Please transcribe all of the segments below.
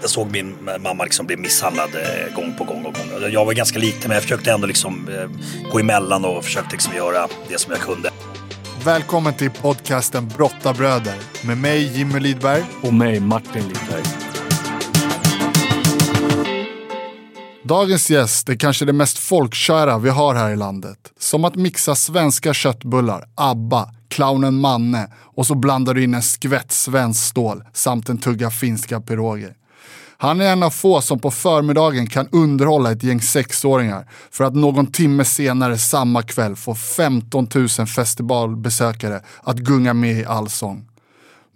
jag såg min mamma liksom bli misshandlad eh, gång på gång. Och gång. Jag var ganska liten men jag försökte ändå liksom eh, gå emellan och försökte liksom göra det som jag kunde. Välkommen till podcasten Brottabröder med mig Jimmy Lidberg. Och mig Martin Lidberg. Dagens gäst är kanske det mest folkkära vi har här i landet. Som att mixa svenska köttbullar, ABBA, clownen Manne och så blandar du in en skvätt svensk stål samt en tugga finska piroger. Han är en av få som på förmiddagen kan underhålla ett gäng sexåringar för att någon timme senare samma kväll få 15 000 festivalbesökare att gunga med i allsång.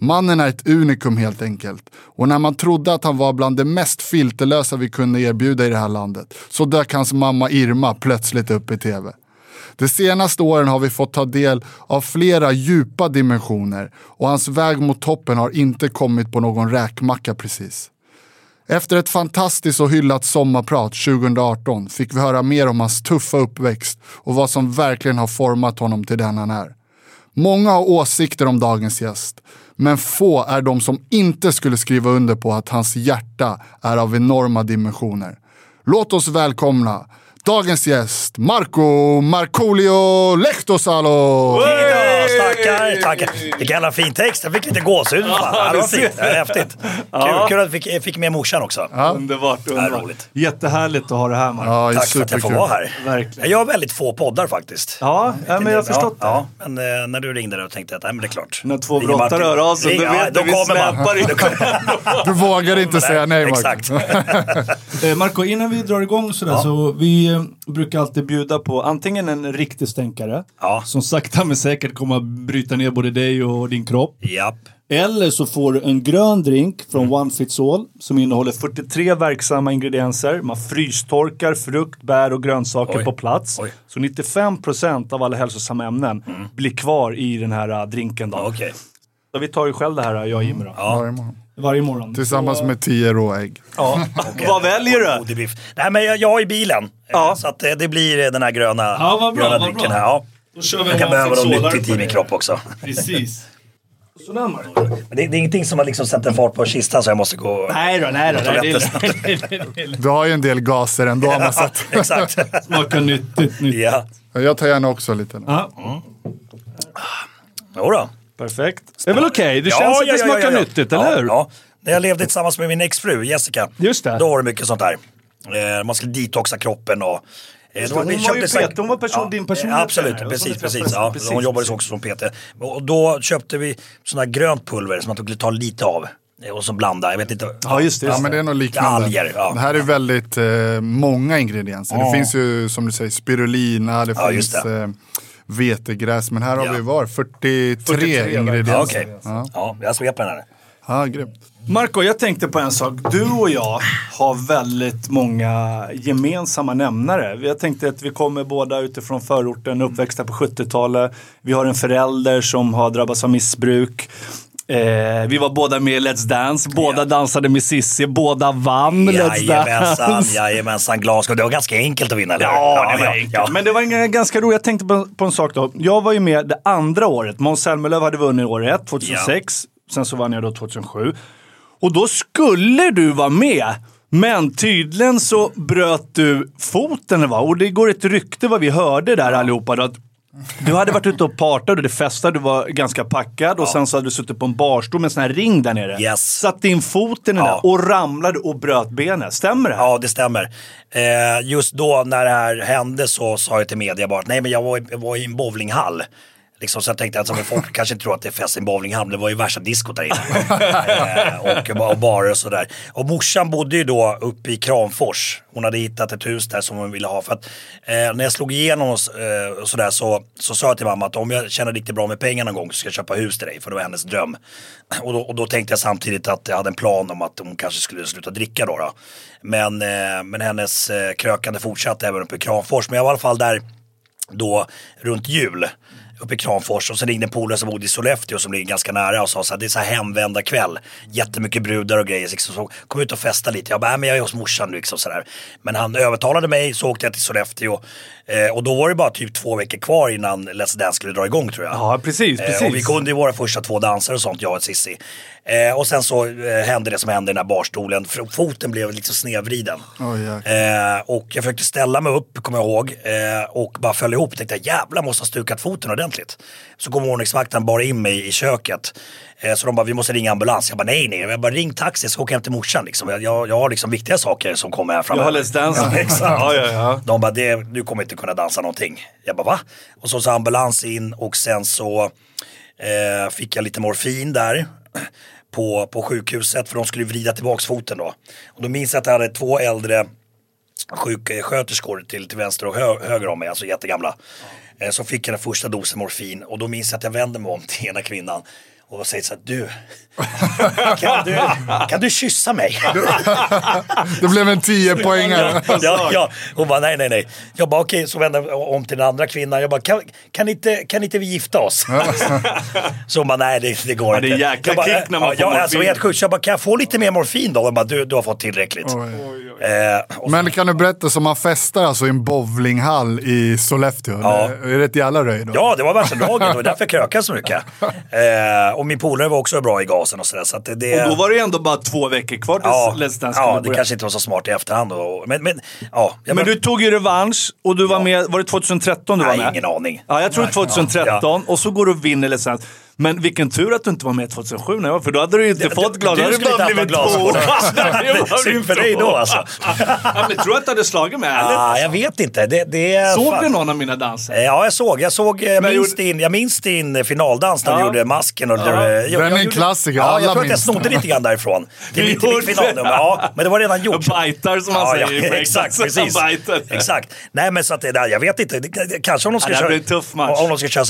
Mannen är ett unikum helt enkelt. Och när man trodde att han var bland det mest filterlösa vi kunde erbjuda i det här landet så dök hans mamma Irma plötsligt upp i tv. De senaste åren har vi fått ta del av flera djupa dimensioner och hans väg mot toppen har inte kommit på någon räkmacka precis. Efter ett fantastiskt och hyllat sommarprat 2018 fick vi höra mer om hans tuffa uppväxt och vad som verkligen har format honom till den han är. Många har åsikter om dagens gäst, men få är de som inte skulle skriva under på att hans hjärta är av enorma dimensioner. Låt oss välkomna dagens gäst, Marco Markoolio Lehtosalo! Tackar, tackar. Vilken jävla fin text. Jag fick lite gåshud. Ja, det var fint. Det var häftigt. Kul, kul att jag fick, fick med morsan också. Ja. Underbart, Ja, underbart. roligt. Jättehärligt att ha det här Mark. Ja, Tack för att jag får superkul. vara här. Verkligen. Jag gör väldigt få poddar faktiskt. Ja, ja, men jag har förstått det. ja, ja, men eh, när du ringde då tänkte jag att nej, men det är klart. När två Martin. hör av sig, då vet ja, du, vi kommer man. släpar in. Du vågar inte säga nej Marco. Exakt. Eh, Marco, innan vi drar igång sådär så vi eh, brukar alltid bjuda på antingen en riktig stänkare Ja. som sakta men säkert kommer att bryta ner både dig och din kropp. Japp. Eller så får du en grön drink från One Fits All som innehåller 43 verksamma ingredienser. Man frystorkar frukt, bär och grönsaker Oj. på plats. Oj. Så 95% av alla hälsosamma ämnen blir kvar i den här äh, drinken. Då. Ja, Okej. Så vi tar ju själv det här, jag och Jimmy. Då. Morgon. Varje morgon. Tillsammans med tio råägg. Ja. Okej. Vad väljer du? Blir- Nej men jag, jag har i bilen. Ja. Så att eh, det blir den här gröna, Ja, vad bra, gröna vad drinken bra. här. Ja. Då kör vi Jag kan en behöva något nyttigt i min kropp också. Precis. Sådär det, det är ingenting som har liksom sätter fart på kistan så jag måste gå... Nej då, nej då. Nej, lätt Det är- det är- det är- Du har ju en del gaser ändå har man sett. Exakt. Smakar nyttigt. nyttigt. ja. Jag tar gärna också lite. Ja, Jodå. Perfekt. Det är väl okej? Det känns att det smakar nyttigt, ja, eller hur? Ja. När jag levde tillsammans med min exfru Jessica. Just det. Då var det mycket sånt där. Eh, man skulle detoxa kroppen och... Eh, då- Hon vi var köpte ju här- PT, hon var person- din personliga eh, Absolut, tränare. precis, så- precis. Ja. precis, hon jobbade precis. också som PT. Och då köpte vi sån här grönt pulver som man skulle ta lite av. Eh, Och så blanda, jag vet inte. Ja, just det. Ja men det är nog liknande. Alger, ja. Det här är väldigt eh, många ingredienser. Det finns ju som du säger spirulina, det Ja, just finns det. eh, vetegräs. Men här har Ja. vi var 43, 43 ingredienser. Ja, okej. Ja. Ja, jag svep på den här. Ja, grymt. Marco, jag tänkte på en sak. Du och jag har väldigt många gemensamma nämnare. Jag tänkte att vi kommer båda utifrån förorten, uppväxta på 70-talet. Vi har en förälder som har drabbats av missbruk. Eh, vi var båda med i Let's Dance, båda Ja. dansade med Cissi, båda vann Let's Dance. jajamensan. Glasgow. Det var ganska enkelt att vinna, eller? Ja, det var ja, enkelt. ja. Men det var en ganska roligt. Jag tänkte på, på en sak då. Jag var ju med det andra året. Måns Zelmerlöw hade vunnit år ett, 2006. Sen så vann jag då 2007. Och då skulle du vara med. Men tydligen så bröt du foten. Va? Och det går ett rykte vad vi hörde där allihopa. Att du hade varit ute och partat och det festade, du var ganska packad och sen så hade du suttit på en barstol med en sån här ring där nere. Yes. Satt in foten i den Ja. där och ramlade och bröt benet. Stämmer det? här? Ja, det stämmer. Eh, just då när det här hände så sa jag till media bara att nej men jag var, i- jag var i en bowlinghall. Liksom, så jag tänkte att alltså, folk kanske inte tror att det är fest i en bowlinghall, men det var ju värsta diskot där inne. eh, och, och barer och sådär. Och morsan bodde ju då uppe i Kramfors. Hon hade hittat ett hus där som hon ville ha. För att, eh, när jag slog igenom och, eh, och sådär så, så sa jag till mamma att om jag tjänar riktigt bra med pengar någon gång så ska jag köpa hus till dig. För det var hennes dröm. Och då, och då tänkte jag samtidigt att jag hade en plan om att hon kanske skulle sluta dricka då. då. Men, eh, men hennes eh, krökande fortsatte även uppe i Kramfors. Men jag var i alla fall där då runt jul uppe i Kramfors och så ringde en polare som bodde i Sollefteå som ligger ganska nära och sa så här, det är så här hemvända kväll. Jättemycket brudar och grejer. Liksom, så kom ut och festa lite. Jag bara, äh, men jag är hos morsan liksom sådär. Men han övertalade mig så åkte jag till Sollefteå. Eh, och då var det bara typ två veckor kvar innan Let's Dance skulle dra igång tror jag. Ja, precis, precis. Eh, och vi kunde ju våra första två danser och sånt, jag och Cissi. Eh, och sen så eh, hände det som hände i den här barstolen. Foten blev liksom snedvriden. Eh, och jag försökte ställa mig upp, kommer jag ihåg, eh, och bara föll ihop. Tänkte jävlar måste ha stukat foten ordentligt. Så kom ordningsvakten bara in mig i köket. Eh, så de bara, vi måste ringa ambulans. Jag bara, nej nej, jag bara ring taxi, jag ska åka hem till morsan. Liksom. Jag, jag, jag har liksom viktiga saker som kommer här Jag framöver. har Let's Dance. Ja, exakt. Ja, ja, ja. De bara, det, du kommer inte kunna dansa någonting. Jag bara, va? Och så så ambulans in och sen så eh, fick jag lite morfin där på, på sjukhuset för de skulle vrida tillbaks foten då. Och då minns jag att jag hade två äldre sjuksköterskor till, till vänster och hö, höger om mig, alltså jättegamla. Eh, så fick jag den första dosen morfin och då minns jag att jag vände mig om till ena kvinnan och säger så här, du, kan du, kan du kyssa mig? Det blev en 10-poängare. ja, ja. Hon bara nej, nej, nej. Jag bara okej, så vände jag om till den andra kvinnan. Jag bara kan, kan, inte, kan inte vi gifta oss? så hon bara nej, det, det går Ja, det är inte. jäkla jag bara, kick när man ja, får jag, alltså, morfin. helt sjukt. Jag bara kan jag få lite mer morfin då? Hon bara du, du har fått tillräckligt. Eh, och, Men kan du berätta, så man festar alltså i en bowlinghall i Sollefteå? Ja. Är det ett jävla röj då? Ja, det var värsta draget. Det var därför jag krökade så mycket. Eh, och min polare var också bra i gasen och sådär. Så att det, Och då var det ju ändå bara två veckor kvar tills ja, Let's Dance ja, det börja. kanske inte var så smart i efterhand. Och, men, men, ja, Men bara- du tog ju revansch och du var med, var det 2013 du Nej, var med? ingen aning. Ja, jag tror Nej. 2013 och så går du och vinner Let's Dance. Men vilken tur att du inte var med 2007 när jag var, för då hade du ju inte Det- fått det- glas. du hade skulle tappa blivit två. Det Synd för dig då alltså. Ja, men tror du att du hade slagit med ärligt? Ah, jag vet inte. Det, det är Såg fan- du någon av mina danser? Eh, Ja, jag såg. Jag, såg, jag, Men minns, gjorde- din, jag minns din finaldans när du Ja. gjorde masken. Och Ja. det, jag, Den är en klassiker, Ja, jag tror att jag snodde lite grann därifrån. Till, Du mitt- finalnummer. det? Ja, men det var redan gjort. Bajtar som man säger i breakdance. Exakt, precis. Exakt. Nej, men så att det jag vet inte. Det, det, kanske om de ska Ja, det köra. Om de ska köra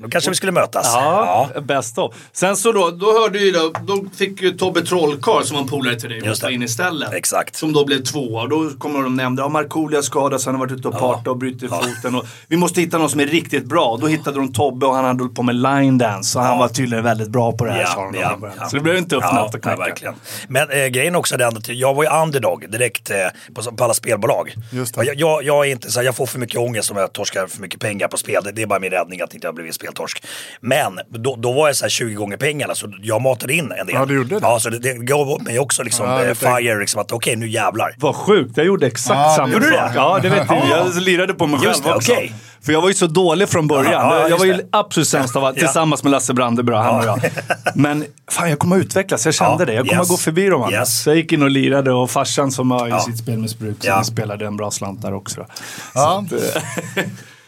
då kanske vi skulle mötas. Ja, bäst då. Sen så då, då hörde ju då, då fick ju Tobbe Trollkarl som var en polare till dig hoppa in istället. Exakt. Som då blev tvåa. Och då kommer de nämnde, ja Markoolio har skadats, han har varit ute och partat och brutit foten. Och vi måste hitta någon som är riktigt bra. Då hittade de Tobbe och han hade hållit på med line dance. Och han var tydligen väldigt bra på det här sa de. Ja, ja, Så det blev en tuff ja, natt att ja, knäcka. verkligen. Men eh, grejen också den att jag var ju underdog direkt eh, på, på alla spelbolag. Just Jag, jag, jag, är inte, så här, jag får för mycket ångest om jag torskar för mycket pengar på spel. Det, det är bara min räddning att inte jag blivit speltorsk. Men då, då var jag så här 20 gånger pengarna så jag matade in en del. Ja, du gjorde det. Ja, så det, det gav åt mig också liksom Ja, eh, fire, liksom att okej nu jävlar. Vad sjukt, jag gjorde exakt Ja, samma gjorde du sak. det? Ja, det vet du. Ja. Jag lirade på mig Just själv det, också. okej. För jag var ju så dålig från början. Ja, ja, jag var ju det. absolut sämst av allt, tillsammans med Lasse Brandebra, han och jag. Men fan, jag kommer att utvecklas. Jag kände Ja, det. Jag kommer yes. att gå förbi dem andra. Yes. Så jag gick in och lirade och farsan som har Ja. i sitt spelmissbruk, så spelade en bra slant där också.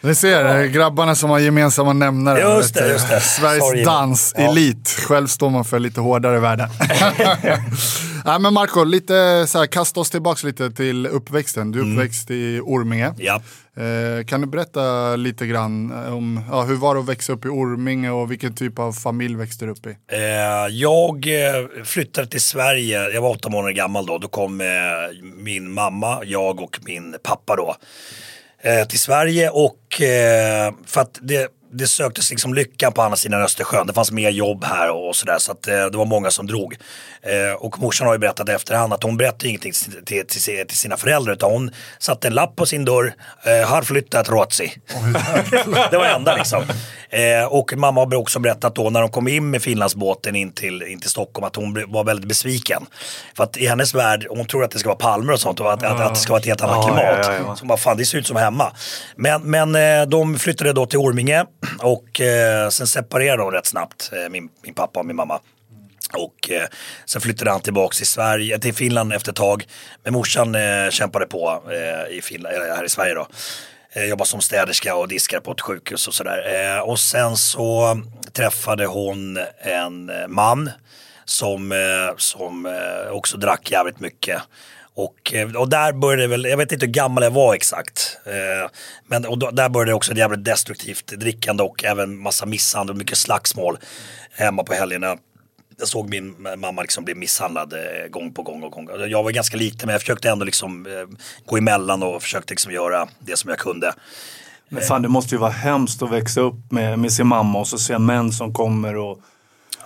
Ja. Ni ser, grabbarna som har gemensamma nämnare. Just det, just det. Sveriges Sorry. danselit. Själv står man för lite hårdare värden. Nej men Marco, lite så här, kasta oss tillbaka lite till uppväxten. Du är Mm. uppväxt i Orminge. Ja. Eh, kan du berätta lite grann om ja, hur var det att växa upp i Orminge och vilken typ av familj växte du upp i? Eh, jag eh, flyttade till Sverige, jag var åtta månader gammal då. Då kom eh, min mamma, jag och min pappa då Eh, till Sverige och eh, för att det, det söktes liksom lyckan på andra sidan Östersjön. Det fanns mer jobb här och sådär så att eh, det var många som drog. Eh, och morsan har ju berättat i efterhand att hon berättade ingenting till, till, till, sina föräldrar utan hon satte en lapp på sin dörr. Eh, har flyttat Ruotsi. det var det enda liksom. Eh, och mamma har också berättat då när de kom in med Finlandsbåten in till, in till Stockholm att hon var väldigt besviken. För att i hennes värld, hon tror att det ska vara palmer och sånt och att, att, att det ska vara ett helt annat klimat. ja, ja, ja. Så hon bara, fan det ser ut som hemma. Men, men de flyttade då till Orminge och eh, sen separerade de rätt snabbt, eh, min, min pappa och min mamma. Och eh, sen flyttade han tillbaks till, Sverige, eh, till Finland efter ett tag. Men morsan eh, kämpade på eh, i Finland, eller här i Sverige då. Eh, jobbade som städerska och diskade på ett sjukhus och sådär. Eh, och sen så träffade hon en eh, man som, eh, som eh, också drack jävligt mycket. Och, eh, och där började det väl, jag vet inte hur gammal jag var exakt. Eh, men och då, där började det också ett jävligt destruktivt drickande och även massa misshandel och mycket slagsmål hemma på helgerna. Jag såg min mamma liksom bli misshandlad eh, gång på gång och gång. Alltså, jag var ganska liten men jag försökte ändå liksom eh, gå emellan och försökte liksom göra det som jag kunde. Men fan det måste ju vara hemskt att växa upp med, med sin mamma och så se män som kommer och,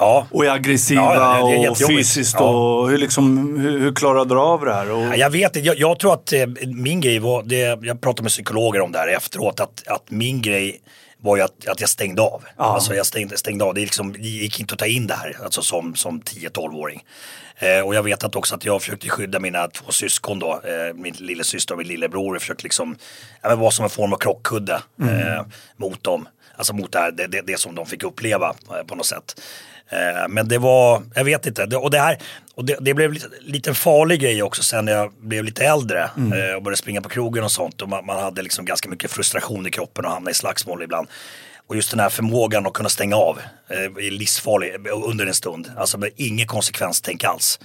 Ja. och är aggressiva Ja, ja, är och fysiskt. Ja. Och hur, liksom, hur, hur klarade du av det här? Och, Ja, Jag vet inte, jag, jag tror att eh, min grej var, det, jag pratade med psykologer om det här efteråt, att, att min grej var ju att, att jag stängde av. Alltså jag stängde, stängde av, det, liksom, det gick inte att ta in det här alltså som, som 10-12-åring. Eh, och jag vet att också att jag försökte skydda mina två syskon då, eh, min lillasyster och min lillebror. Jag försökte liksom, ja, vara som en form av krockkudde eh, mot dem. Alltså mot det, här, det, det, det som de fick uppleva eh, på något sätt. Eh, Men det var, jag vet inte, och det här, och det, det blev lite, lite farlig grej också sen när jag blev lite äldre eh, och började springa på krogen och sånt och man, man hade liksom ganska mycket frustration i kroppen och hamnade i slagsmål ibland. Och just den här förmågan att kunna stänga av eh, är livsfarlig under en stund. Alltså med ingen konsekvenstänk alls.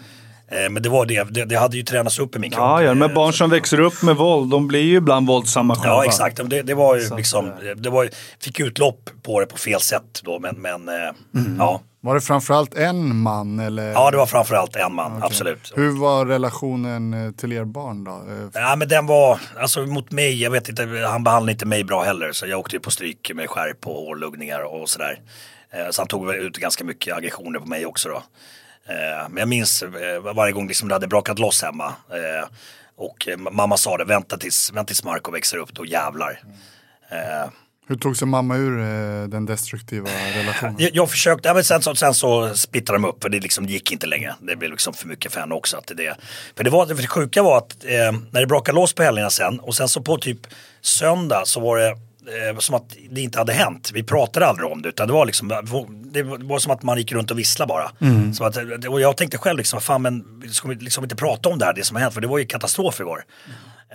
Eh, Men det var det, det, det hade ju tränats upp i min kropp. ja, ja, men barn som växer upp med våld, de blir ju ibland våldsamma själva. Ja exakt, det, det var ju liksom, det var, fick utlopp på det på fel sätt då men, men eh, ja. Var det framförallt en man eller? Ja det var framförallt en man, absolut. Hur var relationen eh, till er barn då? Eh, Ja men den var, alltså mot mig, jag vet inte, han behandlade inte mig bra heller. Så jag åkte ju på stryk med skärp och hårluggningar och sådär. Eh, Så han tog ut ganska mycket aggressioner på mig också då. Eh, Men jag minns eh, varje gång liksom det hade brakat loss hemma. eh, Och mamma sa det, vänta tills, vänta tills Marco växer upp, då jävlar. Eh, Hur tog sig mamma ur eh, den destruktiva relationen? Jag, jag försökte, ja, men sen, så, sen så splittrade de upp för det liksom gick inte längre. Det blev liksom för mycket för henne också. Att det, för det, var, det sjuka var att eh, när det brakade loss på helgerna sen och sen så på typ söndag så var det som att det inte hade hänt. Vi pratade aldrig om det utan det var liksom, det var, det som att man gick runt och visslade bara. Så att, eh, och jag tänkte själv liksom, fan men ska vi liksom inte prata om det här, det som har hänt, för det var ju katastrof igår.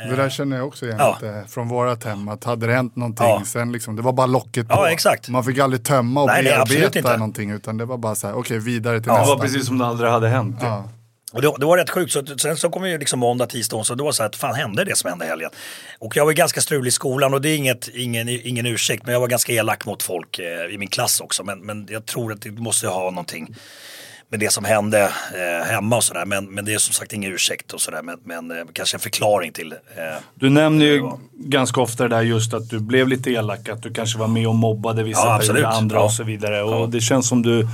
Det där känner jag också igen Ja. från vårat hem. Att hade det hänt någonting Ja. sen liksom, det var bara locket på. Ja, exakt. Man fick aldrig tömma och Nej, bearbeta inte. någonting utan det var bara så här, okej vidare till Det nästa. var precis som det aldrig hade hänt. Ja. Och det, det var rätt sjukt. Så, sen så kom ju liksom måndag, tisdag, onsdag. Det var så att fan hände det som hände helgen? Och jag var ganska strulig i skolan och det är inget, ingen, ingen ursäkt. Men jag var ganska elak mot folk eh, i min klass också. Men, men jag tror att det måste ha någonting med det som hände eh, hemma och sådär. Men, men det är som sagt ingen ursäkt och sådär. Men, men eh, kanske en förklaring till. Eh, Du nämner ju ganska ofta det där just att du blev lite elak, att du kanske var med och mobbade vissa Ja, perioder, andra Ja. och så vidare. Och det känns som du,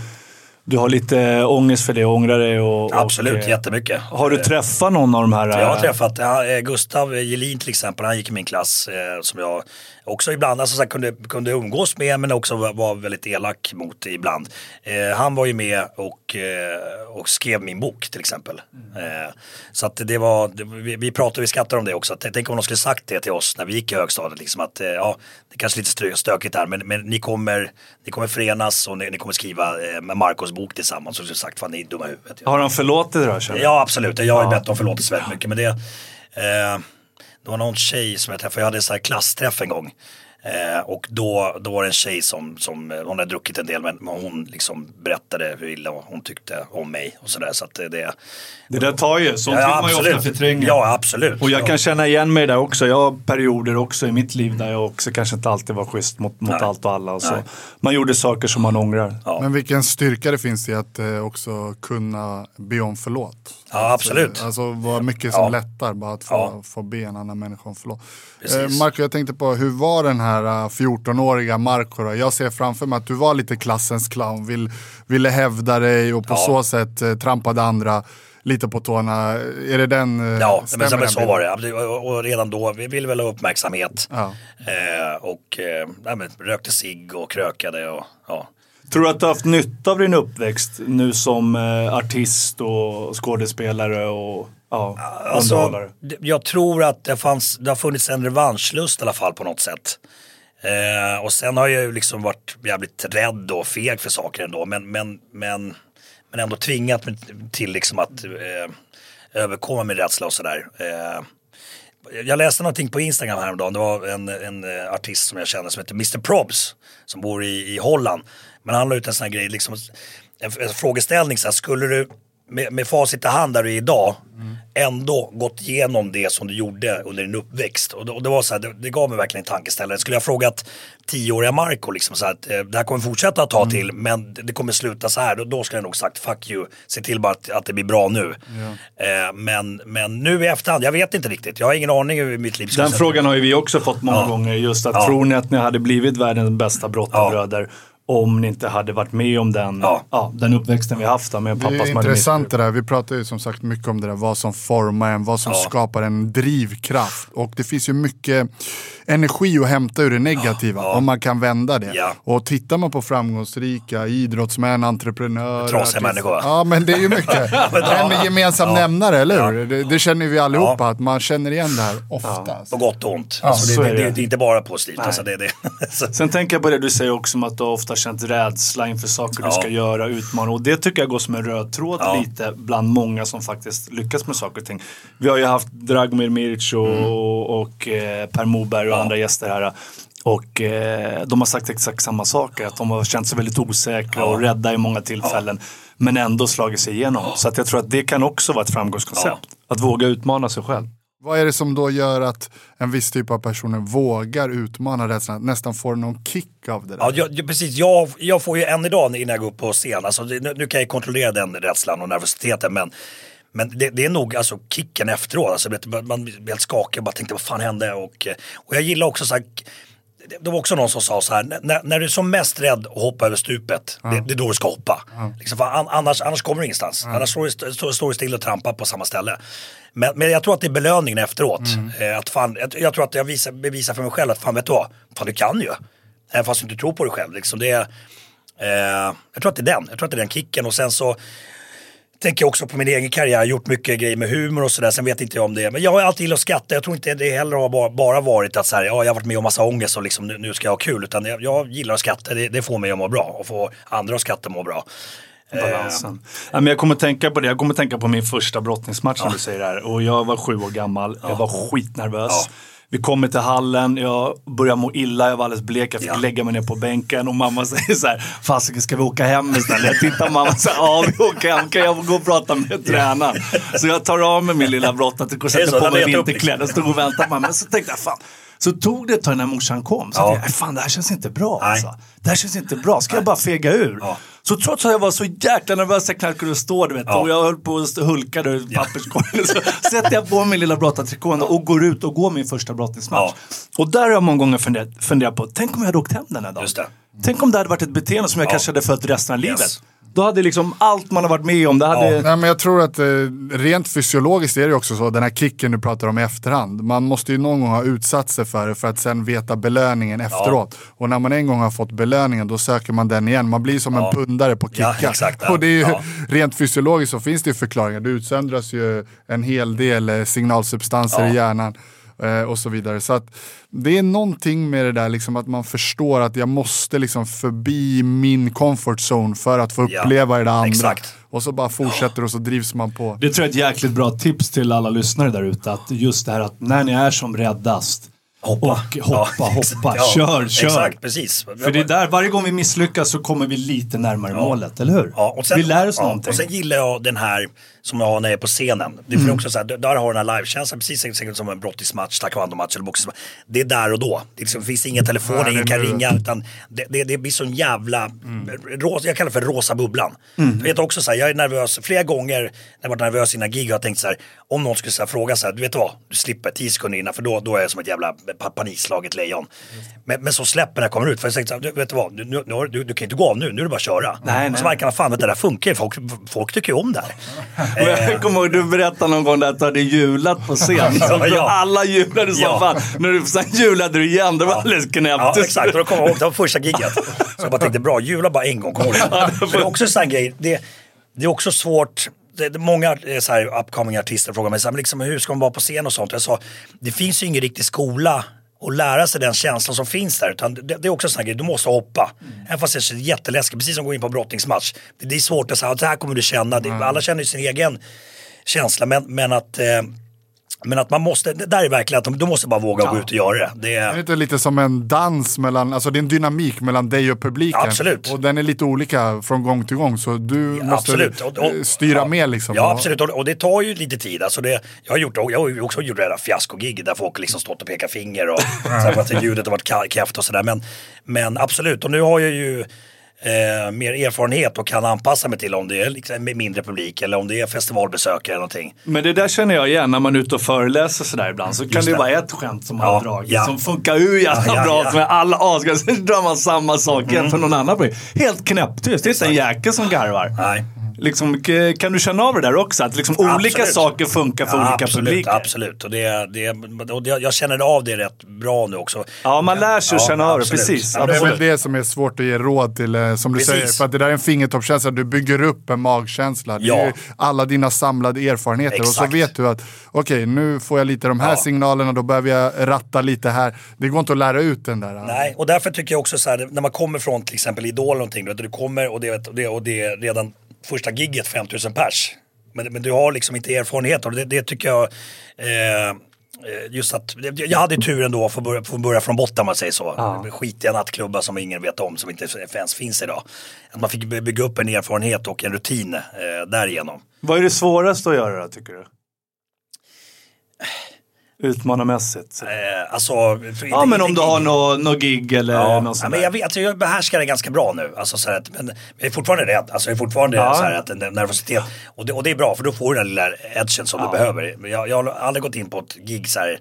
du har lite ångest för det, ångrar dig och... absolut, och, eh, jättemycket. Har du träffat någon av de här? Jag har eh, träffat eh, Gustav Gelin till exempel, han gick i min klass eh, som jag också ibland alltså, så här, kunde, kunde umgås med men också var, var väldigt elak mot ibland. Eh, han var ju med och, eh, och skrev min bok till exempel. Eh, så att det var, det, vi, vi pratade, vi skrattade om det också. Tänk om de skulle sagt det till oss när vi gick i högstadiet. Liksom att, eh, ja, det kanske är lite stö- stökigt här men, men ni, kommer, ni kommer förenas och ni, ni kommer skriva eh, med Marcos bok tillsammans. Och så sagt, fan ni är dumma i huvudet. Har han förlåtit dig då? Ja absolut, jag har ju bett om förlåtelse väldigt mycket. Men det, eh, det var någon tjej som jag träffade, jag hade en sån här klassträff en gång. Eh, och då, då var det en tjej som, som, eh, hon hade druckit en del men hon liksom berättade hur illa hon tyckte om mig och sådär. Så att det, det, Det där tar ju, sånt vill man ju ofta förtränga. Ja absolut. Och jag kan känna igen mig där också. Jag har perioder också i mitt liv där jag också kanske inte alltid var schysst mot, mot allt och alla. Och så. Nej. Man gjorde saker som man ångrar. Ja. Men vilken styrka det finns i att eh, också kunna be om förlåt. Ja, absolut. Alltså vad mycket som Ja. lättar bara att få, Ja. få be en annan människa om förlåt. Eh, Marco, jag tänkte på hur var den här eh, 14-åriga Marco då? Jag ser framför mig att du var lite klassens clown, vill, ville hävda dig och på Ja. så sätt eh, trampade andra lite på tårna. Är det den, eh, Ja, men så, så var det. Och, redan då, vi ville väl ha uppmärksamhet. Ja. Eh, och eh, rökte cigg och krökade och ja. Tror du att du har haft nytta av din uppväxt nu som eh, artist och skådespelare och ja, Alltså, underhållare? jag tror att det, fanns, det har funnits en revanschlust i alla fall på något sätt. Eh, och sen har jag ju liksom varit jävligt rädd och feg för saker ändå. Men, men, men, men ändå tvingat mig till liksom att eh, överkomma min rädsla och sådär. Eh, jag läste någonting på Instagram häromdagen. Det var en, en eh, artist som jag känner som heter Mr Probs. Som bor i, i Holland. Men han la ut en sån här grej, liksom, en, en frågeställning. Så här, skulle du med, med facit i hand där du är idag. ändå gått igenom det som du gjorde under din uppväxt. Och det, och det var så här, det, det gav mig verkligen en tankeställare. Skulle jag frågat tioåriga Marco liksom så här att eh, det här kommer fortsätta att ta Mm. till men det, kommer sluta så här. Då, då skulle jag nog sagt fuck you, se till bara att, att det blir bra nu. Eh, men, men nu i efterhand, jag vet inte riktigt. Jag har ingen aning hur mitt liv Den frågan har ju vi också fått många Ja. gånger. Just att Ja. tror ni att ni hade blivit världens bästa brottarbröder om ni inte hade varit med om den, Ja. ja. den uppväxten vi haft med en Det pappa är som hade intressant det där. Vi pratar ju som sagt mycket om det där. Vad som formar en, vad som Ja. skapar en drivkraft. Och det finns ju mycket energi att hämta ur det negativa. Om man kan vända det. Ja. Och tittar man på framgångsrika idrottsmän, entreprenörer. Trasiga människor. Ja men det är ju mycket. en gemensam nämnare, eller hur? Det, det känner vi allihopa, att man känner igen det här ofta. På gott och ont. alltså, så det, är det, det. är inte bara positivt. Alltså, det, det. Sen tänker jag på det du säger också om att du har känt rädsla inför saker du Ja. ska göra, utmana. Och det tycker jag går som en röd tråd Ja. lite bland många som faktiskt lyckas med saker och ting. Vi har ju haft Dragomir Miric och, Mm. och eh, Per Moberg och andra gäster här. Och eh, de har sagt exakt samma saker. Att de har känt sig väldigt osäkra och rädda i många tillfällen. Men ändå slagit sig igenom. Så att jag tror att det kan också vara ett framgångskoncept. Att våga utmana sig själv. Vad är det som då gör att en viss typ av personer vågar utmana rädslan, nästan får någon kick av det där? Ja, jag, precis. Jag, jag får ju än idag innan jag går upp på scen, alltså, nu, nu kan jag kontrollera den rädslan och nervositeten men men det, det är nog alltså kicken efteråt, alltså, man blir helt skakig och bara tänkte vad fan hände? Och, och jag gillar också så här, det, var också någon som sa så här, när, när du är som mest rädd att hoppa över stupet, det, det är då du ska hoppa. Liksom, för an, annars, annars kommer du ingenstans, annars står står, står du still och trampar på samma ställe. Men, men jag tror att det är belöningen efteråt. Eh, att fan, jag, jag tror att jag visar, bevisar för mig själv att fan vet du vad, fan du kan ju. Även fast du inte tror på dig själv. Liksom det, är, eh, jag tror att det är den, jag tror att det är den kicken och sen så tänker jag också på min egen karriär, jag har gjort mycket grejer med humor och sådär, sen vet inte jag om det. Men jag har alltid gillat att skratta, jag tror inte det heller har bara, bara varit att så här, ja, jag har varit med om massa ångest och liksom, nu, nu ska jag ha kul. Utan jag, jag gillar att skratta, det, det får mig att må bra och få andra att skratta må bra. Balansen. Ja, men jag kommer tänka på det. Jag kommer tänka på min första brottningsmatch som du säger här. Och jag var sju år gammal. Jag var skitnervös. Ja. Vi kommer till hallen, jag börjar må illa, jag var alldeles blek, jag fick Ja. lägga mig ner på bänken och mamma säger så här, fasiken ska vi åka hem istället? Jag tittar mamma och säger, ja vi åker hem, kan jag gå och prata med tränaren? Så jag tar av mig min lilla brottartrikå och sätter på mig vinterkläder, stod och mig. Men så tänkte jag, fan. Så tog det ett tag när morsan kom. Så Ja. tänkte jag, fan det här känns inte bra Nej. alltså. Det här känns inte bra, ska jag bara fega ur? Ja. Så trots att jag var så jäkla nervös, jag knappt kunde stå du vet, Ja. och jag höll på att hulka i papperskorgen. Så sätter jag på min lilla brottartrikå och går ut och går min första brottningsmatch. Och där har jag många gånger funderat, funderat på, tänk om jag hade åkt hem den här dagen. Tänk om det hade varit ett beteende som jag kanske hade följt resten av livet. Då hade liksom allt man har varit med om, det hade... Ja. Nej, men jag tror att eh, rent fysiologiskt är det också så, den här kicken du pratar om i efterhand. Man måste ju någon gång ha utsatt sig för det för att sen veta belöningen efteråt. Och när man en gång har fått belöningen då söker man den igen. Man blir som en pundare på Ja, kicka. exakt, ja. och det är ju, Ja. rent fysiologiskt så finns det ju förklaringar. Det utsöndras ju en hel del eh, signalsubstanser Ja. i hjärnan. Eh, Och så vidare. Så att det är någonting med det där liksom att man förstår att jag måste liksom förbi min comfort zone för att få Ja, uppleva det där andra. exakt. Och så bara fortsätter och så drivs man på. Det tror jag är ett jäkligt bra tips till alla lyssnare där ute. Att just det här att när ni är som räddast, Hoppa. och hoppa, Ja, hoppa. Ja, kör, kör. Exakt, precis. För det är där, varje gång vi misslyckas så kommer vi lite närmare målet, eller hur? Ja, och sen, vi lär oss ja, någonting. Och sen gillar jag den här som jag har när jag är på scenen. Det är Mm. också så här, där har den här livekänslan, precis säkert som en brottismatch, taekwondo-match eller boxningsmatch. Det är där och då. Det, liksom, finns ingen telefon, Nej, ingen kan ringa. Utan det, det, det blir sån jävla, rosa, jag kallar det för rosa bubblan. Mm. Jag vet också så här, jag är nervös, flera gånger när jag varit nervös innan gig har jag tänkt så här, om någon skulle så här, fråga så här, du vet vad, du slipper 10 sekunder innan för då, då är jag som ett jävla panikslaget lejon. Men, men så släpper när jag kommer ut, för jag tänkte du, vet du vad, du, nu, nu, du, du kan inte gå av nu, nu är det bara att köra. Nej, nej. så märker man, fan det där funkar ju, folk, folk tycker ju om det här. Jag kommer ihåg, du berättade någon gång att du hade julat på scen. Ja, ja. Alla julade som Ja. fan. När du, sen julade du igen, det var alldeles knäppt. Ja exakt, och då kommer jag ihåg, det var första giget. Så jag bara tänkte, bra, jula bara en gång, kommer du ihåg det? Men det är också en sån grej, det, det är också svårt, det, många så här, upcoming artister frågar mig så här, men liksom, hur ska man vara på scen och sånt. Jag sa, det finns ju ingen riktig skola att lära sig den känslan som finns där. Utan det, det är också en sån här grej, du måste hoppa. Även fast det är jätteläskigt, precis som att gå in på en brottningsmatch. Det, det är svårt att säga, det här kommer du känna. Det, alla känner ju sin egen känsla, men, men att eh, Men att man måste, det där är verkligen att du måste bara våga gå ut och göra det. det Är det är, lite som en dans mellan, alltså det är en dynamik mellan dig och publiken. Absolut. Och den är lite olika från gång till gång så du måste absolut. Och- och- styra ja. med liksom. Ja absolut och, och det tar ju lite tid. Alltså det, jag har gjort, jag har också gjort rena fiaskogig där folk liksom stått och pekat finger och sagt att ljudet har varit kräft och sådär. Men, men absolut, och nu har jag ju eh, mer erfarenhet och kan anpassa mig till om det är liksom med mindre publik eller om det är festivalbesökare eller någonting. Men det där känner jag igen när man är ute och föreläser sådär ibland. Så kan det det. vara ett skämt som man Ja, har dragit ja. som funkar hur jävla Ja, ja, bra ja. Mm. som är alla asgar. Sen drar man samma sak igen för någon annan. publik. Helt knäpptyst. Det är inte en jäkel som garvar. Nej. Liksom, kan du känna av det där också? Att liksom olika Absolut. saker funkar för Ja, olika absolut, publiker? absolut. Och, det, det, och det, jag känner av det rätt bra nu också. Ja, man lär sig att Ja, känna av det. absolut. Precis. Ja, Ja, det är Absolut. väl det som är svårt att ge råd till, eh, som du Precis. säger. För att det där är en fingertoppskänsla, du bygger upp en magkänsla. Det är Ja. ju alla dina samlade erfarenheter. Och så Exakt. vet du att, okej nu får jag lite de här Ja. signalerna, då behöver jag ratta lite här. Det går inte att lära ut den där. Nej, och därför tycker jag också så här, när man kommer från till exempel Idol eller någonting, du, vet, du kommer och det, och det, och det är redan första gigget 5000 pers. Men, men du har liksom inte erfarenhet och det, det tycker jag, eh, eh, just att, jag hade turen då att få börja, få börja från botten om man säger så. Ja. Skitiga nattklubbar som ingen vet om, som inte ens finns idag. Att man fick by- bygga upp en erfarenhet och en rutin eh, därigenom. Vad är det svåraste att göra då, tycker du? Utmanarmässigt. Eh, alltså, Ja, men om du har något nå gig eller Ja, något ja, sånt men där. jag vet, alltså, jag behärskar det ganska bra nu. Alltså, så att, men jag är fortfarande rädd. Alltså, jag är fortfarande Ja. så här, att, nervositet. Och det, och det är bra för då får du den lilla edgen som du behöver. Men Jag, jag har aldrig gått in på ett gig så här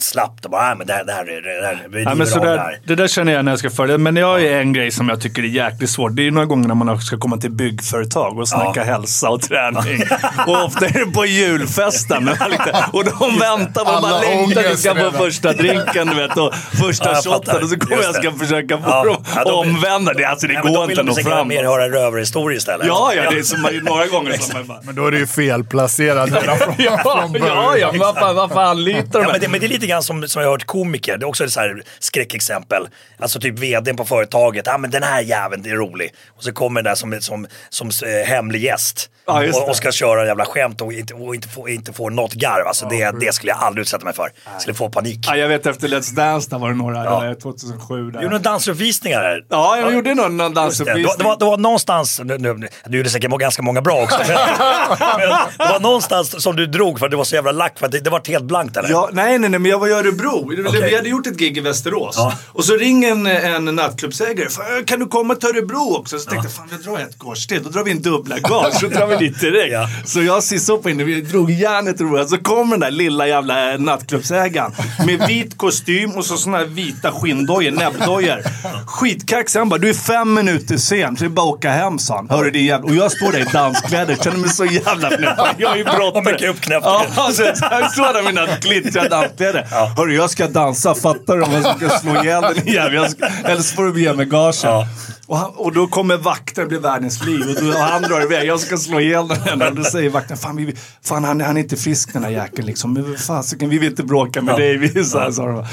slappt och bara, äh, men det här, det här, är- det här, vi Ja, men så det där, här. det där känner jag när jag ska följa. Men jag har ju en grej som jag tycker är jäkligt svårt. Det är ju några gånger när man ska komma till byggföretag och snacka Ja. hälsa och träning. och ofta är det på julfesten. och de väntar man bara längtar ångest ska få första drinken du vet, och första Ja, fattar. Och så kommer jag ska försöka få Ja. dem Ja, de vill- omvända. Det, alltså, det Ja, går vill inte de att nå fram. mer höra rövarhistorier istället. Ja, ja, det är som man ju några gånger som man bara... Men då är det ju felplacerad redan från, Ja, från början. ja, ja, men vad fan, vad fan litar Ja, de men, det, men det är lite grann som, som jag har hört komiker, det är också ett så här skräckexempel. Alltså typ vdn på företaget, ja ah, men den här jäveln det är rolig. Och så kommer den där som, som, som eh, hemlig gäst. Ja, just och, det. och ska köra jävla skämt och inte, och inte, få, inte få något garv. Alltså det, det skulle jag aldrig utsätta mig för. Jag skulle få panik. Ja, jag vet efter Let's Dance, där var det några, Ja. eh, 2007. Där. Jag gjorde några dansuppvisningar här. Ja, jag gjorde någon, dansuppvisning. Det, var, det, var, det var någonstans, nu, nu, du gjorde säkert ganska många bra också. Men, det var någonstans som du drog för att det var så jävla lack för att det, det var helt blankt eller? Ja, nej, nej, nej, men jag var i Örebro. Vi hade gjort ett gig i Västerås. Ja. Och så ringer en, en nattklubbsägare. "Fan, Kan du komma till Örebro också? Så tänkte jag, fan vi drar ett kors till. Då drar vi en dubbla gage. Dit direkt. Ja. Så jag upp inne, vi drog järnet jag. Så kommer den där lilla jävla nattklubbsägaren. Med vit kostym och så såna här vita skinndojor, näbbdojor. Skitkaxig. Han bara, du är fem minuter sen. Så det är bara att åka hem sa han. Hörru din jävla... Och jag står där i danskläder. Känner mig så jävla knäpp. Jag är ju brottare. Och mycket uppknäppt. Ja, alltså, jag står där med mina glittriga danskläder. Hörru, jag ska dansa. Fattar du? Jag ska slå ihjäl den ska- Eller så får du ge mig gagen. Ja. Och, han, och då kommer vakten, blir världens liv. Och, då, och han drar iväg. Jag ska slå ihjäl den. Och då säger vakten, fan, vi, fan han, han är inte frisk den här jäkeln. Liksom. Men fasiken, vi vill inte bråka med dig. Vi, så här, de.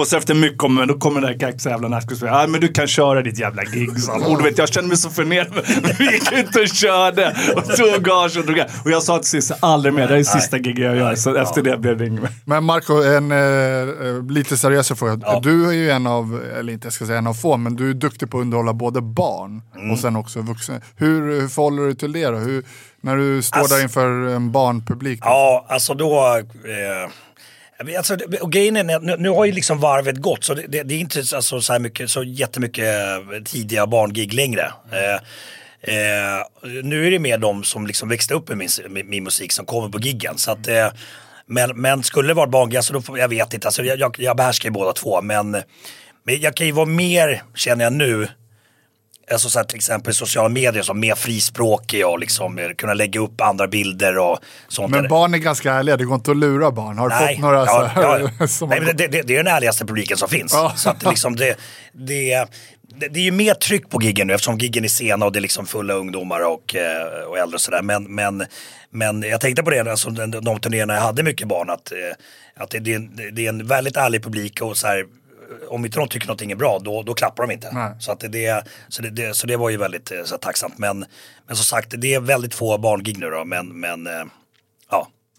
Och så efter mycket om, då kommer den där kaxjävla nattklubbsspelaren. Ja, men du kan köra ditt jävla gig, sa han. Och du vet, jag kände mig så förnedrad. Vi gick ut och körde. Och tog gage och drog. Och jag sa till Cissi, aldrig mer. Det här är sista giget jag gör. Så efter det blev det inget mer. Men Marco, en eh, eh, lite seriösare fråga. Du är ju en av, eller inte jag ska säga en av få, men du är duktig på att underhålla både barn Mm. och sen också vuxna. Hur, hur förhåller du dig till det då? Hur, när du står Alltså- där inför en barnpublik? då? Ja, alltså då... Eh, alltså, och grejen är, nu, nu har ju liksom varvet gått så det, det, det är inte alltså, så, här mycket, så jättemycket eh, tidiga barngig längre. Eh, eh, nu är det mer de som liksom växte upp med min, med min musik som kommer på giggen. Så att, eh, men, men skulle det vara barngig, alltså, då jag vet inte, alltså, jag, jag, jag behärskar ju båda två. Men, men jag kan ju vara mer, känner jag nu, Alltså så här, till exempel sociala medier som mer frispråkiga och liksom eh, kunna lägga upp andra bilder och sånt. Men barn är ganska ärliga, det går inte att lura barn. Har du Nej, fått några så ja, här, ja. som Nej, men det, det, det är den ärligaste publiken som finns. Ja. Så att det, liksom det, det, det, det är ju mer tryck på giggen nu eftersom giggen är sena och det är liksom fulla ungdomar och, eh, och äldre och sådär. Men, men, men jag tänkte på det, alltså, de, de turnéerna jag hade mycket barn, att, eh, att det, det, det är en väldigt ärlig publik och så här, om inte de tycker någonting är bra, då, då klappar de inte. Nej. Så, att det, så, det, det, så det var ju väldigt eh, så tacksamt. Men, men som sagt, det är väldigt få barngig nu då. Men, men eh,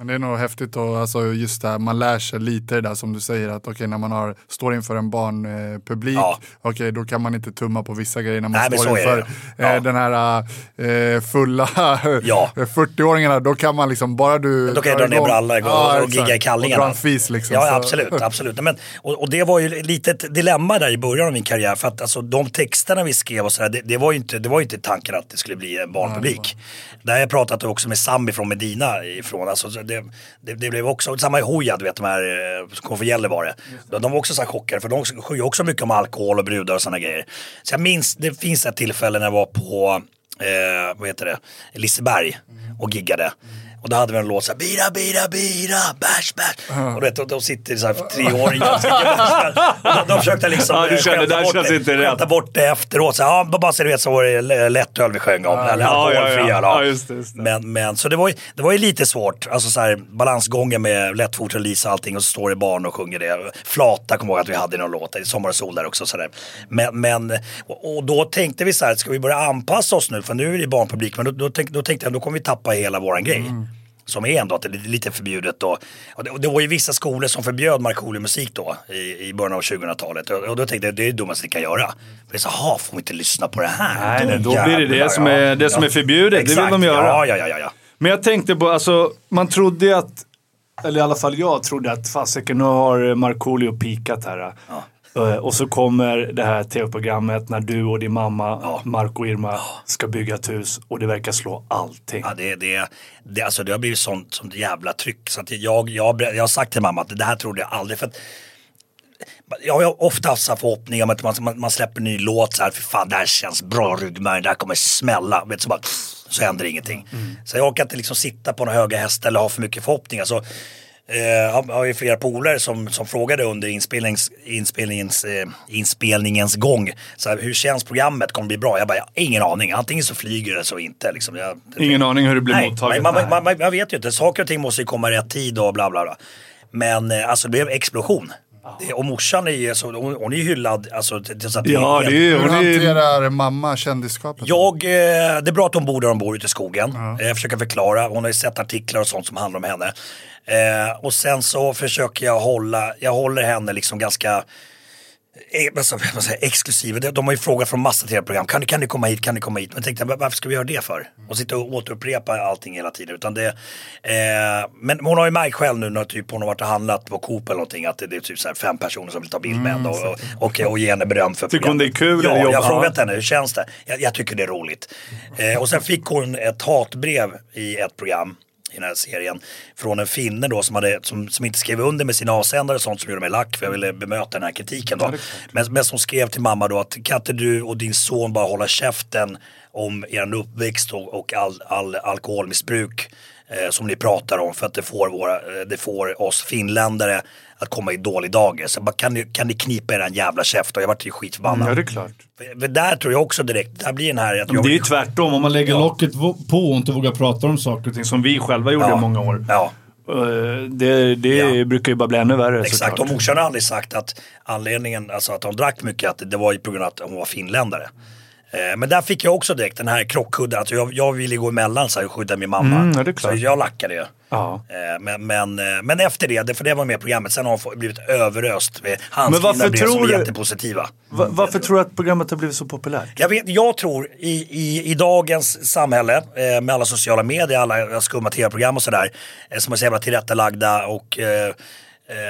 Men det är nog häftigt och alltså just det här, man lär sig lite det där som du säger att okej okay, när man har, står inför en barnpublik, ja. okej okay, då kan man inte tumma på vissa grejer när man Nej, står inför ja. den här eh, fulla ja. 40-åringarna, då kan man liksom bara du... Då kan jag dra ner brallan ja, och, och gigga i kallingarna. Och dra en fis liksom. Ja absolut, absolut. Men, och, och, det var ju lite ett dilemma där i början av min karriär för att alltså, de texterna vi skrev och sådär, det, det, var ju inte, det var inte tanken att det skulle bli en barnpublik. Det har jag pratat också med Sami från Medina ifrån. Alltså, det, det, det blev också, samma i Hoja, du vet de här eh, som kom från Gällivare. De, de var också så här chockade för de sjunger också mycket om alkohol och brudar och sådana grejer. Så jag minns, det finns ett tillfälle när jag var på, eh, vad heter det, Liseberg och giggade. Och då hade vi en låt såhär, bira, bira, bira, bärs, bärs. Uh. Och vet, de, de sitter såhär treåringar och de, de försökte liksom ja, du kände, där bort, känns det, inte rätt. bort det efteråt. Så, ja, bara så du vet så var det lättöl vi sjöng om. eller alkoholfria. Ja, ja, ja. Just det, just det. Men, men, så det var, ju, det var ju lite svårt. Alltså såhär balansgången med lättfot och Lisa och allting och så står det barn och sjunger det. Flata kommer jag ihåg att vi hade någon låt. Sommar och sol där också. Sådär. Men, men, och, och då tänkte vi så här, ska vi börja anpassa oss nu? För nu är det barnpublik. Men då, då, tänk, då tänkte jag, då kommer vi tappa hela våran grej. Mm som är ändå att det är lite förbjudet. Och, och, det, och det var ju vissa skolor som förbjöd Markoolio-musik då i, i början av 2000-talet. Och, och, då tänkte jag det är det dummaste ni kan göra. Är så, jaha, får vi inte lyssna på det här? Nej, då, då blir det det som är, det som är förbjudet. Exakt. Det vill de göra. Ja, ja, ja, ja. Men jag tänkte på, alltså man trodde att, eller i alla fall jag trodde att fasiken nu har Markoolio pikat här. Ja. Eh, och så kommer det här tv-programmet när du och din mamma, ja. Marco och Irma, ska bygga ett hus och det verkar slå allting. Ja, det, det, det, alltså det har blivit sånt, sånt jävla tryck. Så att jag, jag, jag har sagt till mamma att det här trodde jag aldrig. För att, jag har ofta haft förhoppningar om att man, man, man, släpper en ny låt så här, för fan det här känns bra ryggmärg, det här kommer smälla. Vet, så, bara, så händer ingenting. Mm. Så jag orkar inte liksom sitta på några höga hästar eller ha för mycket förhoppningar. Så jag eh, har ju flera polare som, som frågade under inspelnings, inspelningens, eh, inspelningens gång. Så här, hur känns programmet? Kommer det bli bra? Jag bara, jag ingen aning. Antingen så flyger det så inte. Liksom. Jag, ingen det, aning hur det blir nej, mottaget? Man, man, man, man, vet ju inte. Saker och ting måste ju komma i rätt tid och bla bla bla. Men eh, alltså det blev explosion. Det, och morsan är ju, så, hon, hon är hyllad. Alltså, så att ja, det är, Hur hanterar mamma kändisskapet? Jag, eh, det är bra att hon bor där hon bor ute i skogen. Ja. Jag försöker förklara. Hon har ju sett artiklar och sånt som handlar om henne. Eh, och sen så försöker jag hålla, jag håller henne liksom ganska Alltså, säga, exklusiv. De har ju frågat från massa tv-program. Kan, kan ni komma hit? Kan ni komma hit? Men jag tänkte, varför ska vi göra det för? Och sitta och återupprepa allting hela tiden. Utan det, eh, men hon har ju märkt själv nu när typ hon har varit och handlat på Coop eller någonting att det, det är typ så här fem personer som vill ta bild med henne mm, och, och, och, och ge henne beröm för Tycker hon det är kul? Ja, jag har frågat henne, hur känns det? Jag, jag tycker det är roligt. Eh, och sen fick hon ett hatbrev i ett program i den här serien. Från en finne då som, hade, som, som inte skrev under med sina avsändare och sånt som gjorde mig lack för jag ville bemöta den här kritiken då. Men, men som skrev till mamma då att kan inte du och din son bara hålla käften om er uppväxt och, och all, all alkoholmissbruk eh, som ni pratar om för att det får, våra, eh, det får oss finländare att komma i dålig dager. Så bara, kan, ni, kan ni knipa er en jävla käft? Och jag vart ju skitförbannad. Mm, ja, det är klart. För, för där tror jag också direkt, där blir den här... Att jag, det är ju tvärtom, om man lägger ja. locket på och inte vågar prata om saker och ting som vi själva gjorde ja. i många år. Ja. Uh, det, det ja. brukar ju bara bli ännu värre Exakt, såklart. och morsan har aldrig sagt att anledningen, alltså att hon drack mycket, att det var ju på grund av att hon var finländare. Eh, men där fick jag också direkt den här krockkudden. Alltså jag, jag ville gå emellan så här, och skydda min mamma. Mm, ja, så jag lackade ju. Ja. Eh, men, men, eh, men efter det, för det var med i programmet, sen har hon blivit överöst med handskrivna brev som är jättepositiva. Va, varför tror du att programmet har blivit så populärt? Jag, vet, jag tror i, i, i dagens samhälle med alla sociala medier, alla skumma tv-program och sådär, som är så jävla tillrättalagda och,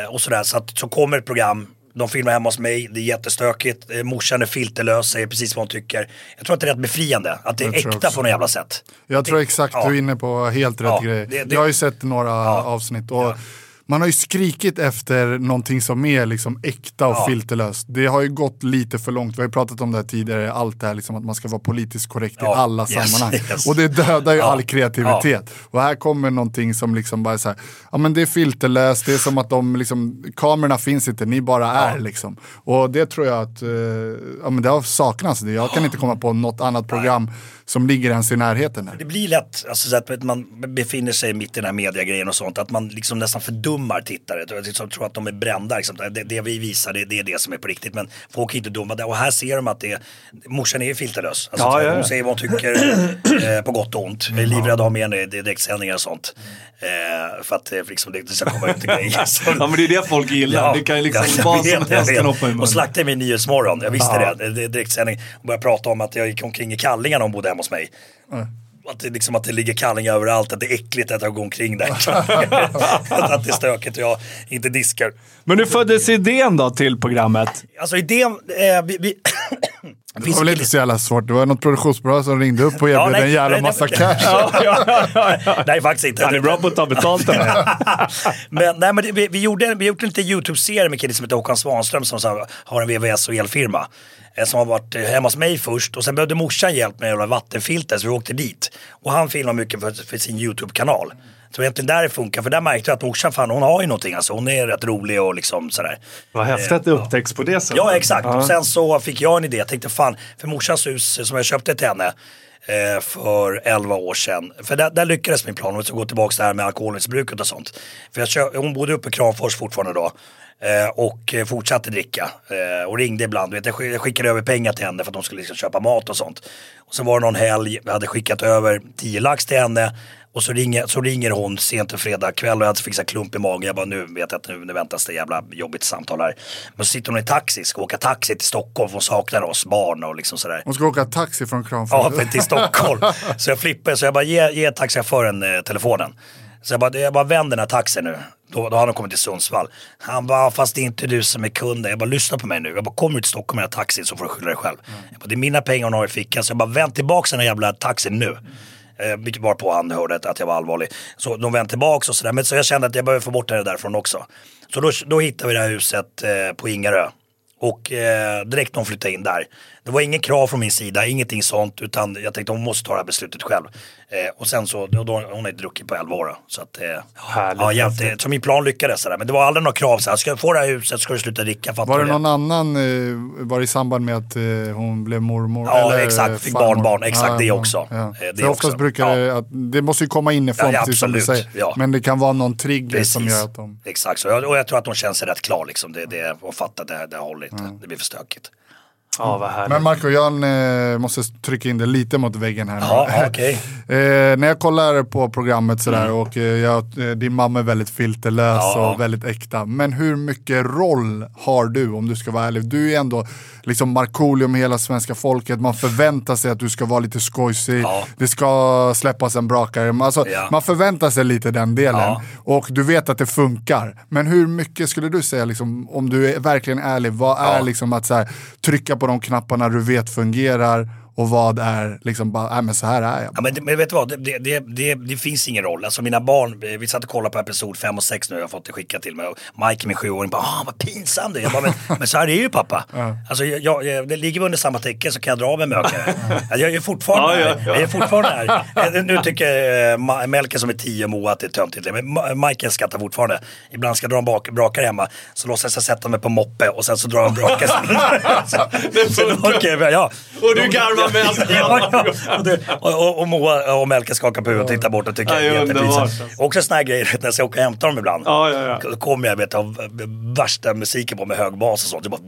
och sådär, så, att, så kommer ett program de filmar hemma hos mig, det är jättestökigt. Eh, morsan är filterlös, säger precis vad hon tycker. Jag tror att det är rätt befriande, att det är äkta på något jävla sätt. Jag tror exakt ja. du är inne på helt rätt ja, grej. Det, det, jag har ju sett några ja. avsnitt och man har ju skrikit efter någonting som är liksom äkta och ja. filterlöst. Det har ju gått lite för långt. Vi har ju pratat om det här tidigare, allt det här liksom att man ska vara politiskt korrekt ja. i alla yes, sammanhang. Yes. Och det dödar ju ja. all kreativitet. Och här kommer någonting som liksom bara är så här, ja men det är filterlöst, det är som att de liksom, kamerorna finns inte, ni bara är liksom. Och det tror jag att, eh, ja men det har saknats. Jag kan inte komma på något annat program som ligger ens i närheten. Här. Det blir lätt, alltså, så att man befinner sig mitt i den här mediegrejen och sånt, att man liksom nästan fördummar fördummar tittare. Som tror att de är brända. Liksom. Det, det vi visar, det, det, är det som är på riktigt. Men folk är inte dumma. Och här ser de att det, morsan är filterlös. Alltså, Ja, ja, ja. Hon säger vad hon tycker eh, på gott och ont. Jag är livrädd att ha med henne i direktsändningar och sånt. Eh, för att eh, liksom, det, det ska komma ut grejer. Så- Ja, men det är det folk gillar. det kan ju liksom jag vad som helst kan hoppa i munnen. Och slaktade mig i Nyhetsmorgon, jag visste Ja. det. det. Direktsändning. Och började prata om att jag gick omkring i kallingar när hon bodde hemma hos mig. Att det, liksom, att det ligger kallingar överallt, att det är äckligt att jag går omkring där. att det är stökigt och jag inte diskar. Men hur föddes idén då till programmet? Alltså idén, eh, vi, vi Det var väl inte så jävla svårt. Det var något produktionsbolag som ringde upp och erbjöd nej, en jävla nej, massa nej. cash. Ja, ja, ja, ja. Nej faktiskt inte. Han är bra på att ta betalt den men, nej, men det, vi, vi, gjorde, vi gjorde en liten YouTube-serie med en kille som heter Håkan Svanström som så här, har en VVS och elfirma. Eh, Som har varit eh, hemma hos mig först och sen behövde morsan hjälp med jävla vattenfilter så vi åkte dit. Och han filmar mycket för, för sin YouTube-kanal. Så egentligen där det funkar, för där märkte jag att morsan fan hon har ju någonting alltså. Hon är rätt rolig och liksom sådär. Vad häftigt att det upptäcks på det sättet. Ja exakt, Ja. och sen så fick jag en idé. Jag tänkte fan, för morsans hus som jag köpte till henne eh, för 11 år sedan. För där, där lyckades min plan, om vi ska gå tillbaka till det här med alkoholmissbruket och sånt. För jag kö- hon bodde uppe i Kramfors fortfarande då. Eh, och fortsatte dricka. Eh, och ringde ibland. Vet, jag jag skickade över pengar till henne för att de skulle liksom köpa mat och sånt. Och sen var det någon helg, jag hade skickat över 10 lax till henne. Och så ringer, så ringer hon sent en fredag kväll och jag hade fixat klump i magen. Jag bara nu vet jag att nu, nu väntas det jävla jobbigt samtal här. Men så sitter hon i taxi, ska åka taxi till Stockholm för hon saknar oss barn och liksom sådär. Hon ska åka taxi från Kramfors. Ja, till Stockholm. Så jag flippade, så jag bara ge, ge taxichauffören eh, telefonen. Så jag bara, jag bara vänd den här taxin nu. Då, då har han kommit till Sundsvall. Han bara, fast det är inte du som är kunden. Jag bara, lyssna på mig nu. Jag bara, kommer du till Stockholm med den här taxin så får du skylla dig själv. Jag bara, det är mina pengar hon har i fickan. Så jag bara, vänd tillbaka den här jävla taxin nu. Eh, Vilket på han hörde att jag var allvarlig. Så de vände tillbaka och sådär. Men så jag kände att jag behöver få bort henne därifrån också. Så då, då hittade vi det här huset eh, på Ingarö. Och eh, direkt när hon flyttade in där. Det var ingen krav från min sida, ingenting sånt. Utan jag tänkte hon måste ta det här beslutet själv. Eh, och sen så, då, då, hon är druckit på 11 år. då. Så att, eh, Härligt, ja, jätte, så min plan lyckades. Sådär. Men det var aldrig några krav. Såhär, ska jag få det här huset ska du sluta dricka. Var det du någon annan, eh, var det i samband med att eh, hon blev mormor? Ja, Eller exakt. Fick farmor? barnbarn. Exakt, det ja, också. Ja. Eh, det För oftast också. brukar Ja. det, att, det måste ju komma inifrån, Ja, ja, precis som du säger. Ja. Men det kan vara någon trigger Precis. som gör att de... Exakt, så jag, och jag tror att de känner sig rätt klar liksom. Det, det, och fattar att det, det håller inte. Det blir för stökigt. Ja, vad härligt. Men Marco, jag eh, måste trycka in det lite mot väggen här. nu. Ja, okej. Eh, när jag kollar på programmet sådär och eh, jag, eh, din mamma är väldigt filterlös Ja. och väldigt äkta. Men hur mycket roll har du om du ska vara ärlig? Du är ändå liksom Markoolio med hela svenska folket. Man förväntar sig att du ska vara lite skojsig. Ja. Det ska släppas en brakare. Alltså, Ja. Man förväntar sig lite den delen. Ja. Och du vet att det funkar. Men hur mycket skulle du säga, liksom, om du är verkligen ärlig, vad är Ja. liksom att så här, trycka på på de knapparna du vet fungerar och vad är liksom bara, nej men så här är jag. Ja, men, det- men vet du vad, det, det, det, det, det finns ingen roll. Alltså mina barn, eh, vi satt och kollade på episod 5 och 6 nu, jag har fått det skickat till mig. Och Mike, min sjuåring, bara ah, vad pinsam du är. Men, men så här är det ju pappa. Alltså, jag, jag, det ligger vi under samma täcke så kan jag dra av mig mökare. Jag är fortfarande Ja, här. ja, ja. Jag är fortfarande här. Eh, Nu tycker eh, Ma- Melker som är 10 och Moa att det är töntigt. Men Michael skrattar fortfarande. Ibland ska jag dra en bak, brakare hemma. Så låtsas jag sätta mig på moppe och sen så drar jag en brakare. Det funkar. ja. Och du garvar Ja, ja. Och, det, och, och, Moa och Melker skakar på huvudet och tittar bort och tycker Ja, det är jättepinsamt. alltså. Också såna här grejer när jag ska åka och hämta dem ibland. Ja, ja, ja. Då kommer jag vet, av värsta musiken på med hög bas och sånt. Bara,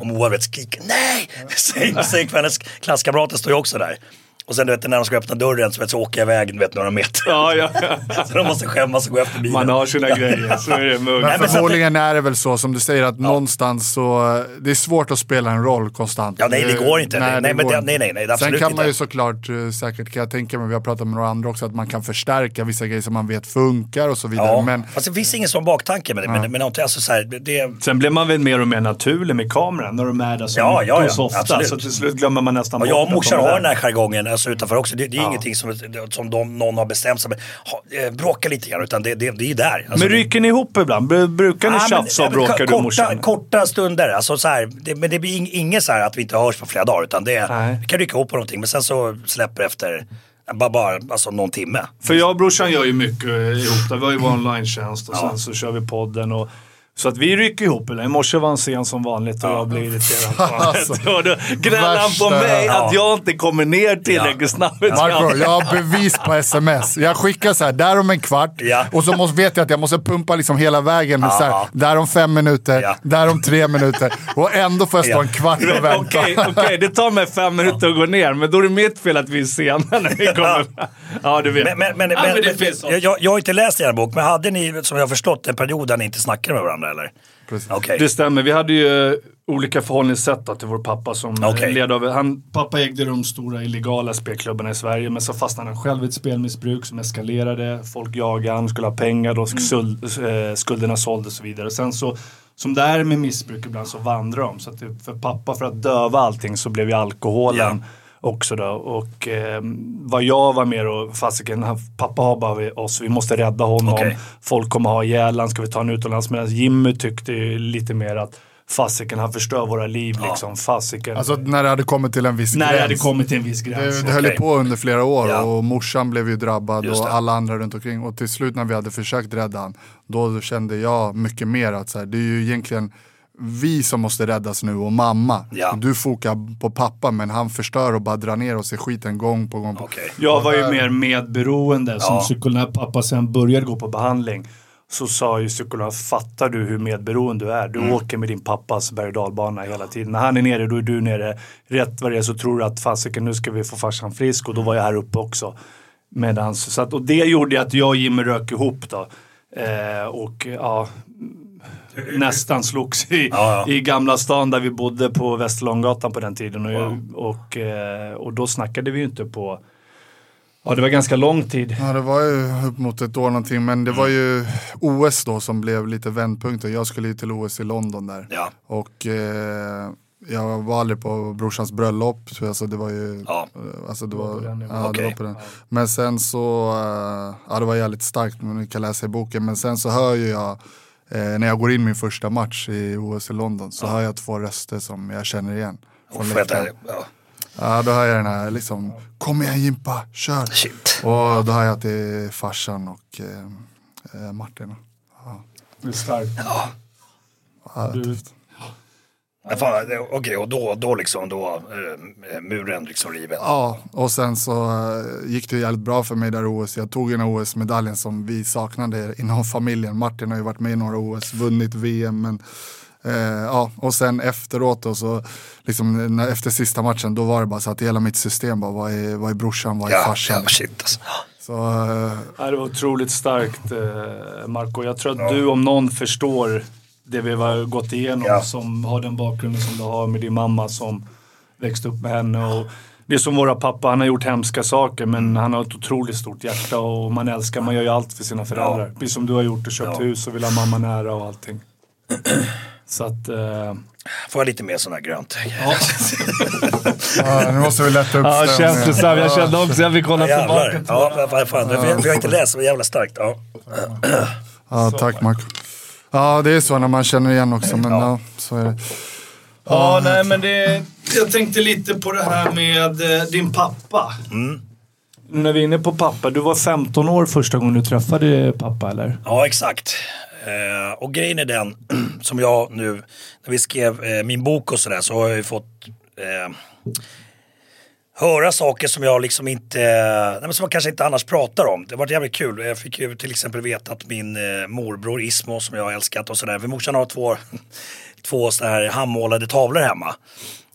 och Moa vet, skriker nej! Sänk för hennes klasskamrater står ju också där. Och sen du vet, när de ska öppna dörren så, vet, så åker jag iväg du vet, några meter. Ja, ja, ja. Så de måste skämmas och gå efter bilen. Man har sina grejer, så är det. Men förmodligen är det väl så som du säger att någonstans så, det är svårt att spela en roll konstant. Ja, nej, det går inte. Nej, men går det- nej, nej, nej, absolut Sen kan man ju inte. såklart, eh, säkert kan jag tänka mig, vi har pratat med några andra också, att man kan förstärka vissa grejer som man vet funkar och så vidare. Ja, Men fast det finns ingen sån baktanke med det. Men, men alltså, så här, det, Sen blir man väl mer och mer naturlig med kameran när de är där så, Ja, ja, ja, så ofta. absolut. Så till slut glömmer man nästan Och jag och morsan har den här jargongen alltså, utanför också. Det, det är ingenting som, som de, någon har bestämt sig. Ha, eh, bråka lite grann, utan det, det, det är där. Alltså, Men ryker ni ihop ibland? Bru- Brukar ni Ja, men- tjafsa och ja, bråka du och morsan? korta stunder, alltså så här, det, men det blir ing, inget så här att vi inte hörs på flera dagar. Utan det, Nej. vi kan rycka ihop på någonting, men sen så släpper efter bara, bara alltså, någon timme. För jag och brorsan gör ju mycket ihop. Där. Vi har ju vår online-tjänst och sen så kör vi podden. Och Så att vi rycker ihop. Eller? I morse var han sen som vanligt och jag blir irriterad. Alltså, och då gnäller han på mig Ja. att jag inte kommer ner tillräckligt snabbt. Marco, jag har bevis på sms. Jag skickar så här, där om en kvart. Ja. Och så måste, vet jag att jag måste pumpa liksom hela vägen. Så här, Ja. där om fem minuter, Ja. där om tre minuter. Och ändå får jag stå Ja. en kvart och vänta. Okej, okej, det tar mig fem minuter att gå ner, men då är det mitt fel att vi är sena när vi kommer. Ja, du vet. Men, men, men, ja, men, jag, jag har inte läst er bok, men hade ni, som jag har förstått, en period där ni inte snackade med varandra eller? Okej. Det stämmer. Vi hade ju olika förhållningssätt då, till vår pappa som Okej. okay. led av... Han, pappa ägde de stora illegala spelklubbarna i Sverige, men så fastnade han själv i ett spelmissbruk som eskalerade. Folk jagade han, skulle ha pengar, då skuld, eh, skulderna såldes och så vidare. Sen så, som det är med missbruk ibland, så vandrar de. Så att det, för pappa, för att döva allting, så blev ju alkoholen också då. Och eh, vad jag var mer och fasiken, han- pappa har bara vi- oss, vi måste rädda honom. Okej. Folk kommer ha ihjäl han, ska vi ta honom utomlands? Medan Jimmy tyckte ju lite mer att fasiken, han förstör våra liv liksom. Fasiken. Alltså när det hade kommit till en viss när det hade gräns. kommit till en viss gräns. Det, det höll ju på under flera år Ja. och morsan blev ju drabbad och alla andra runt omkring. Och till slut när vi hade försökt rädda han, då kände jag mycket mer att så här, det är ju egentligen vi som måste räddas nu och mamma. Ja. Du fokar på pappa men han förstör och bara drar ner oss i skiten gång på gång. Okej. Jag var ju mer medberoende. Som Ja. psykolog, när pappa sen började gå på behandling så sa ju psykologen, fattar du hur medberoende du är? Du Mm. åker med din pappas berg och dalbana hela tiden. När han är nere, då är du nere. Rätt vad det är så tror du att fasiken, nu ska vi få farsan frisk och då var jag här uppe också. Medans, så att, och det gjorde att jag och Jimmy rök ihop då. Eh, och ja, nästan slogs i, Ja, ja. i Gamla stan där vi bodde på Västerlånggatan på den tiden. Och, jag, och, eh, och då snackade vi ju inte på Ja, det var ganska lång tid. Ja, det var ju upp mot ett år någonting, men det var ju OS då som blev lite vändpunkten. Jag skulle ju till OS i London där. Ja. Och eh, jag var aldrig på brorsans bröllop, så alltså det var ju... Ja. eh, Alltså det var, på den nivån. ja, det var på den. Men sen så, eh, ja det var jävligt starkt, men ni kan läsa i boken. Men sen så hör ju jag, när jag går in min första match i OS i London, så hör jag två röster som jag känner igen. Från ta- ja. Ja, då hör jag den här liksom, kom igen Jimpa, kör. Shit. Och då hör jag är farsan och eh, eh, Martin. Det är starkt. Ja, Du-. Men fan, det- Okej, och då, då liksom, då eh, muren liksom riven. Ja, och sen så eh, gick det jävligt bra för mig där OS. Jag tog den OS-medaljen som vi saknade inom familjen. Martin har ju varit med i några OS, vunnit VM. Men, eh, ja, och sen efteråt då, så, liksom, när, efter sista matchen, då var det bara så att hela mitt system bara, vad är, vad är brorsan, vad är Ja, farsan? ja, shit alltså. Så, eh, det var otroligt starkt eh, Marco. Jag tror att du om någon förstår det vi har gått igenom Ja. som har den bakgrunden som du har med din mamma som växte upp med henne. Och det är som våra pappa, han har gjort hemska saker men han har ett otroligt stort hjärta och man älskar, man gör ju allt för sina föräldrar. Ja. Precis som du har gjort och köpt Ja. hus och vill ha mamma nära och allting. Så att... Eh, Får jag lite mer sån här grönt? ja, nu måste vi lätta upp ja, stämningen. känslosam. Jag kände också, jag vill kolla Jävlar. Ja, vad- fan. Vi har, inte läst, det var jävla starkt. Ja. Ja, tack Marco. Ja, det är så när man känner igen också, men ja, så är det. Ja, nej men det... Jag tänkte lite på det här med eh, din pappa. När vi är inne på pappa, du var 15 år första gången du träffade pappa eller? Ja, exakt. Eh, och grejen är den, som jag nu, när vi skrev eh, min bok och sådär så har jag ju fått eh, höra saker som jag liksom inte, eh, nej, men som man kanske inte annars pratar om. Det var jävligt kul. Jag fick ju till exempel veta att min eh, morbror Ismo som jag har älskat och sådär, för morsan har två, två sådana här handmålade tavlor hemma.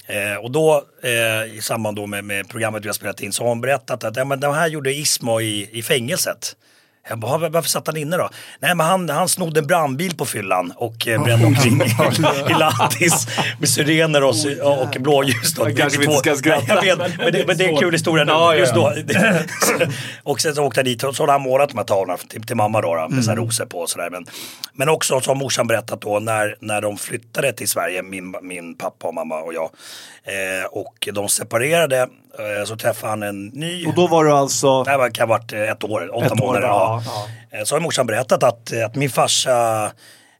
Eh, och då eh, i samband då med, med programmet vi har spelat in så har hon berättat att ja, men de här gjorde Ismo i, i fängelset. Jag bara, "Va- varför satt han inne då? Nej men han, han snodde en brandbil på fyllan och eh, brände omkring i, i Lattis med syrener och, sy- och blåljus. Då. Jag kanske Det är inte ska två- skratta, Nej, Jag vet, men det, men det är en kul historia nu. Ja, ja, Just då. ja. och sen så åkte jag dit och så hade han målat de här tavlorna till, till mamma då, då med så här rosor på och sådär. Men, men också så har morsan berättat då när, när de flyttade till Sverige, min, min pappa och mamma och jag. Eh, och de separerade eh, så träffade han en ny Och då var du alltså... det här var- kan ha varit eh, ett år, åtta Ett år, månader ja, ja. Så har morsan berättat att, eh, att min farsa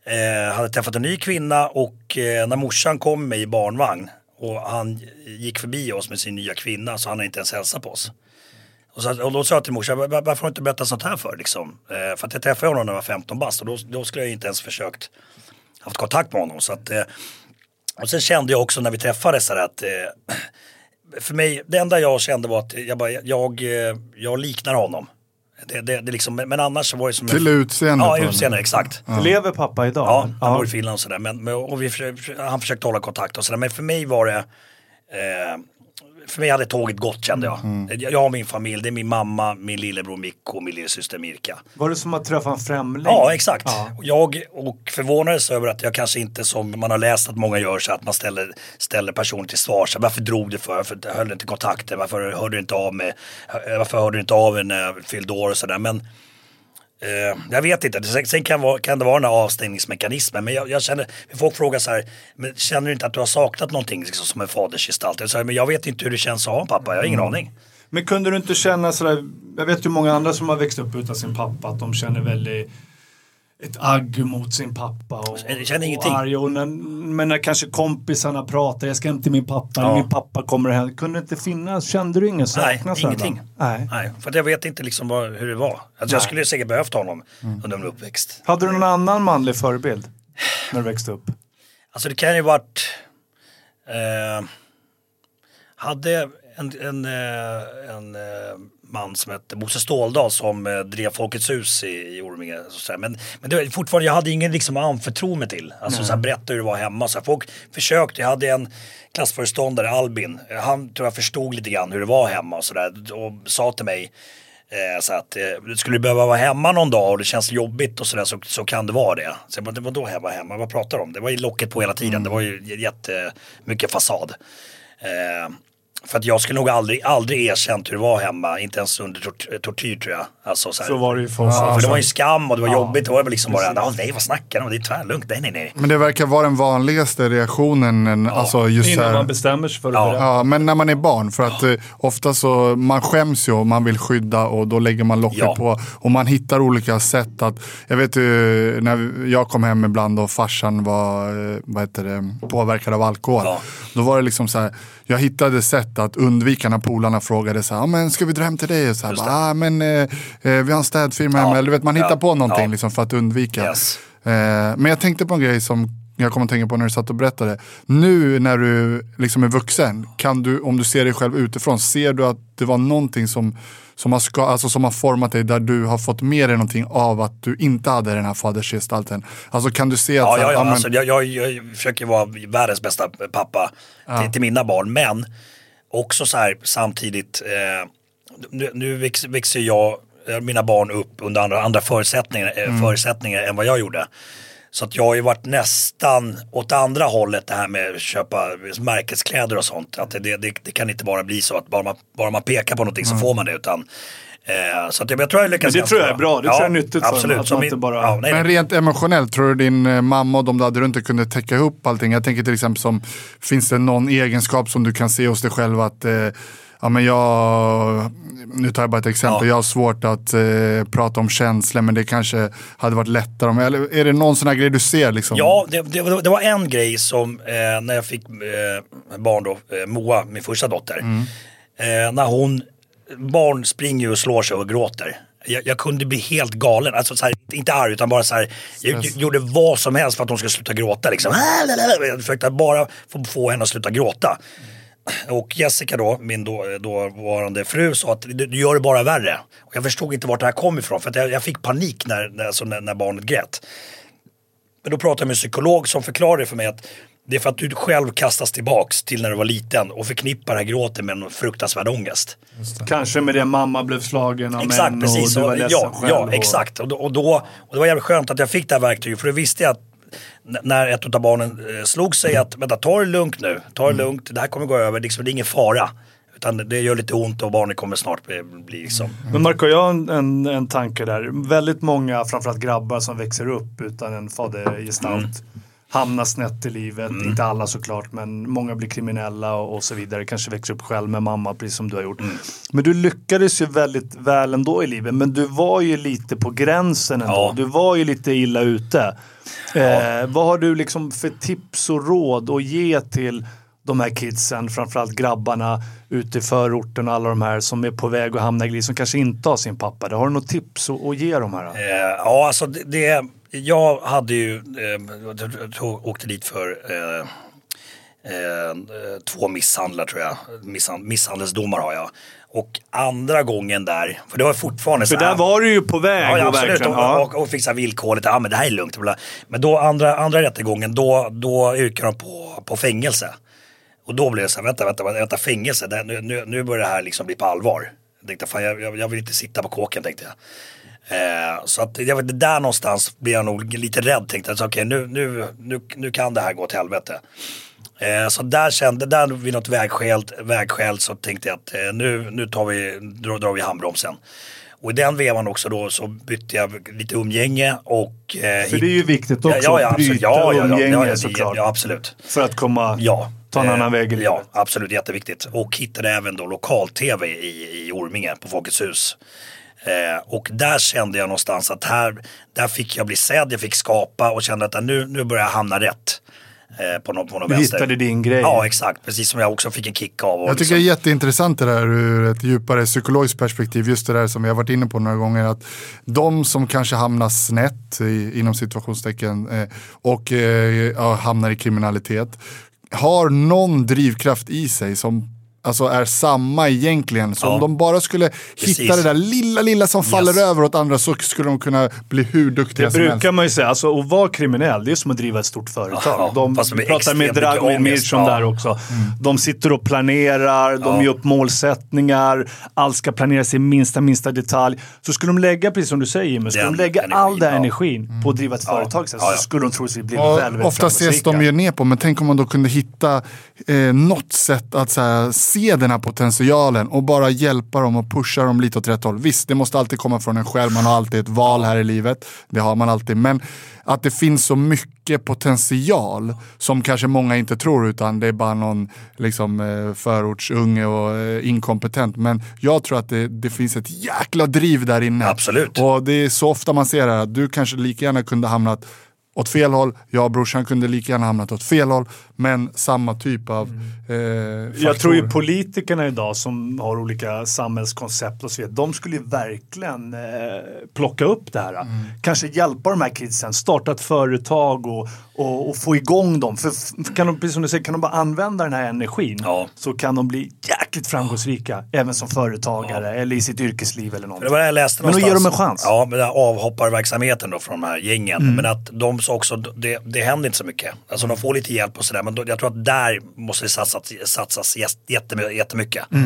eh, hade träffat en ny kvinna och eh, när morsan kom med i barnvagn och han gick förbi oss med sin nya kvinna så han har inte ens hälsat på oss. Och, så, och då sa jag till morsan, varför har du inte berättat sånt här för? Liksom? Eh, för att jag träffade honom när jag var 15 bast och då, då skulle jag inte ens försökt haft kontakt med honom. Så att, eh, och sen kände jag också när vi träffades här att eh, för mig, det enda jag kände var att jag, bara, jag, eh, jag liknar honom. Det, det, det liksom, men annars var det som... Till utseende Ja, utseende, exakt. Lever pappa idag? Ja, han bor i Finland och sådär. Men, men, och vi, han försökte hålla kontakt och sådär. Men för mig var det... Eh, för mig hade tåget gått kände jag. Jag, jag har min familj, det är min mamma, min lillebror Mikko och min lillasyster Mirka. Var det som att träffa en främling? Ja, exakt. Ja. Och Jag och förvånades över att jag kanske inte som man har läst att många gör så att man ställer, ställer personer till svars. Varför drog du för? Varför höll du inte kontakten? Varför hörde du inte av mig? Varför hörde du inte av mig när jag fyllde år och sådär? Men eh, jag vet inte. Sen sen kan, vara, kan det vara den här avstängningsmekanismen. Men jag, jag känner, folk frågar så här, känner du inte att du har saknat någonting liksom, som en fadersgestalt? Jag men jag vet inte hur det känns att ha en pappa. Jag har ingen aning. Men kunde du inte känna sådär, jag vet ju många andra som har växt upp utan sin pappa, att de känner väldigt ett agg mot sin pappa och, Jag känner ingenting. och arg. Och när, men när kanske kompisarna pratar, jag ska hem till min pappa, Ja. min pappa kommer hem. Kunde inte finnas, kände du ingen Nej, saknad? sådär, ingenting. Nej. Nej, för jag vet inte liksom vad, hur det var. Alltså, jag skulle säkert behövt honom under min uppväxt. Hade du någon annan manlig förebild när du växte upp? Alltså det kan ju varit... Eh, hade en, en, eh, en eh, man som hette Bosse Ståldal som eh, drev Folkets hus i, i Orminge. Så. Men, men det var fortfarande, jag hade ingen liksom att anförtro mig till. Alltså så här, berätta hur det var hemma. Så här, folk försökte, jag hade en klassföreståndare, Albin. Han tror jag förstod lite grann hur det var hemma och sådär. Och sa till mig Eh, så att eh, skulle du behöva vara hemma någon dag och det känns jobbigt och sådär så, så kan det vara det. Så jag bara, vadå hemma hemma? Vad pratar du om? Det var ju locket på hela tiden. Det var ju jättemycket fasad. Eh, för att jag skulle nog aldrig, aldrig erkänt hur det var hemma, inte ens under tort, tortyr tror jag. Alltså, så, här. Så var det ju för ja, för det var ju skam och det var Ja, jobbigt. Det var väl liksom bara, precis. "Ja, nej vad snackar de om? Det är tvärlugnt. Nej, nej, nej. Men det verkar vara den vanligaste reaktionen. en- Alltså just Innan här, man bestämmer sig för att Ja. Ja, men när man är barn. För att eh, ofta så, man skäms ju och man vill skydda och då lägger man locket Ja. på. Och man hittar olika sätt att, jag vet ju när jag kom hem ibland och farsan var, eh, vad heter det, påverkad av alkohol. Ja. Då var det liksom så här, jag hittade sätt att undvika när polarna frågade så här, ah, men ska vi dra hem till dig? Och så här, bara, ah, men eh, eh, vi har en städfirma Ja. hemma. Eller du vet, man hittar Ja. på någonting Ja. liksom för att undvika. Yes. Eh, men jag tänkte på en grej som jag kommer att tänka på när du satt och berättade. Nu när du liksom är vuxen, kan du, om du ser dig själv utifrån, ser du att det var någonting som, som, har, ska, alltså som har format dig där du har fått med dig någonting av att du inte hade den här fadersgestalten? Alltså kan du se att... Ja, så ja, ja. men- Alltså, jag, jag, jag försöker vara världens bästa pappa till, till mina barn. Men också så här samtidigt, eh, nu, nu väx, växer jag, eh, mina barn upp under andra, andra förutsättningar, eh, förutsättningar än vad jag gjorde. Så att jag har ju varit nästan åt andra hållet det här med att köpa märkeskläder och sånt. Att det, det, det kan inte bara bli så att bara man, bara man pekar på någonting så får man det. Utan, så att jag, tror jag lyckas Men det tror jag är bra. Det tror jag är nyttigt absolut. att inte bara- ja, nej, Men rent emotionellt, tror du din eh, mamma och de där runt kunde täcka ihop allting? Jag tänker till exempel som, finns det någon egenskap som du kan se hos dig själv att eh, Ja, men jag, nu tar jag bara ett exempel, Ja. jag har svårt att eh, prata om känslor men det kanske hade varit lättare om, eller är det någon sån här grej du ser liksom? Ja, det, det, det var en grej som eh, när jag fick eh, barn då, eh, Moa, min första dotter. Eh, när hon, barn springer ju och slår sig och gråter. Jag, jag kunde bli helt galen, alltså så här, inte arg utan bara så här, jag gjorde vad som helst för att hon skulle sluta gråta liksom. Jag försökte bara få, få henne att sluta gråta. Och Jessica då, min då, dåvarande fru, sa att du, gör det bara värre. Och jag förstod inte vart det här kom ifrån för jag, jag fick panik när, när, alltså när, när barnet grät. Men då pratade jag med en psykolog som förklarade för mig att det är för att du själv kastas tillbaks till när du var liten och förknippar det här gråten med en fruktansvärd ångest. Kanske med det mamma blev slagen av Exakt, män precis. och du var ledsen ja, själv. ja, och- exakt. Och, då, och, då, och det var jävligt skönt att jag fick det här verktyget för då visste jag att när ett av barnen eh, slog sig att vänta, ta det lugnt nu, ta det Mm. lugnt, det här kommer gå över, liksom, det är ingen fara. Utan det gör lite ont och barnet kommer snart bli, bli liksom. Men Marco, jag har en, en, en tanke där. Väldigt många, framförallt grabbar som växer upp utan en fadergestalt, Mm. Hamnar snett i livet. Inte alla såklart, men många blir kriminella och, och så vidare. Kanske växer upp själv med mamma, precis som du har gjort. Mm. Men du lyckades ju väldigt väl ändå i livet. Men du var ju lite på gränsen ändå. Ja. Du var ju lite illa ute. Eh, vad har du liksom för tips och råd att ge till de här kidsen, framförallt grabbarna ute i förorten och alla de här som är på väg att hamna i glid, som kanske inte har sin pappa. Har du något tips att, att ge dem här? Eh, ja, alltså det, det, jag hade ju, eh, tog- åkte dit för eh, eh, två misshandlar tror jag. Misshand, misshandelsdomar har jag. Och andra gången där, för det var fortfarande För så här- där var du ju på väg. Ja, absolut. Och, ja. och, och här villkorligt, ja men det här är lugnt. Men då andra, andra rättegången, då, då yrkar de på, på fängelse. Och då blev det så här, vänta, vänta, vänta fängelse, det, nu, nu, börjar det här liksom bli på allvar. Jag tänkte, fan jag, jag vill inte sitta på kåken tänkte jag. Eh, så att jag vet, där någonstans blir jag nog lite rädd tänkte. Så, Okej, nu, nu, nu, nu kan det här gå till helvete. Eh, så där kände, där vid något vägskäl, vägskäl så tänkte jag att eh, nu, nu tar vi, drar, drar vi handbromsen. Och i den vevan också då så bytte jag lite umgänge och... Eh, För det är ju viktigt också ja, ja, att bryta ja, ja, umgänge ja, ja, det- såklart. Ja, absolut. För att komma, Ja. ta en annan väg i livet. Ja, absolut. Jätteviktigt. Och hittade även då lokal-tv i, i Orminge på Folkets hus. Eh, och där kände jag någonstans att här, där fick jag bli sedd, jag fick skapa och kände att nu, nu börjar jag hamna rätt. Eh, på någon, på någon Du vänster. hittade din grej. Ja, exakt. Precis som jag också fick en kick av. Jag tycker det är jätteintressant det där ur ett djupare psykologiskt perspektiv. Just det där som vi har varit inne på några gånger. Att de som kanske hamnar snett i, inom situationstecken eh, och eh, ja, hamnar i kriminalitet har någon drivkraft i sig som Alltså är samma egentligen. Så Ja. om de bara skulle Precis. hitta det där lilla, lilla som faller över åt andra så skulle de kunna bli hur duktiga Det som helst. brukar man ju säga, alltså att vara kriminell det är som att driva ett stort företag. Ja, de pratar med Dragomir. Mircon Ja. där också. De sitter och planerar, de Ja. gör upp målsättningar, allt ska planeras i minsta, minsta detalj. Så skulle de lägga, precis som du säger Jimmy, skulle Den de lägga energin, all den ja. energin på att driva ett företag sen, Ja, ja. så skulle de troligtvis bli Och väldigt, ofta ses de ju ner på, men tänk om man då kunde hitta eh, något sätt att så här, se den här potentialen och bara hjälpa dem och pusha dem lite åt rätt håll. Visst, det måste alltid komma från en själv, man har alltid ett val här i livet. Det har man alltid. Men att det finns så mycket potential som kanske många inte tror utan det är bara någon liksom, eh, förortsunge och eh, inkompetent. Men jag tror att det, det finns ett jäkla driv där inne. Absolut. Och det är så ofta man ser det här att du kanske lika gärna kunde hamnat åt fel håll. Jag och brorsan kunde lika gärna hamnat åt fel håll. Men samma typ av eh, Jag tror ju politikerna idag som har olika samhällskoncept och så vidare, de skulle ju verkligen eh, plocka upp det här. Mm. Kanske hjälpa de här kidsen, starta ett företag och, och, och få igång dem. För kan de, precis som du säger, kan de bara använda den här energin Ja. så kan de bli jäkligt framgångsrika. Även som företagare eller i sitt yrkesliv eller Det någonting. var det jag läste Men då någonstans. ger de en chans. Ja, här avhopparverksamheten då från de här gängen. Mm. Men att de också, det, det händer inte så mycket. Alltså de får lite hjälp och sådär. Men då, jag tror att där måste det satsas, satsas jäs- jättemy- jättemycket. Eh,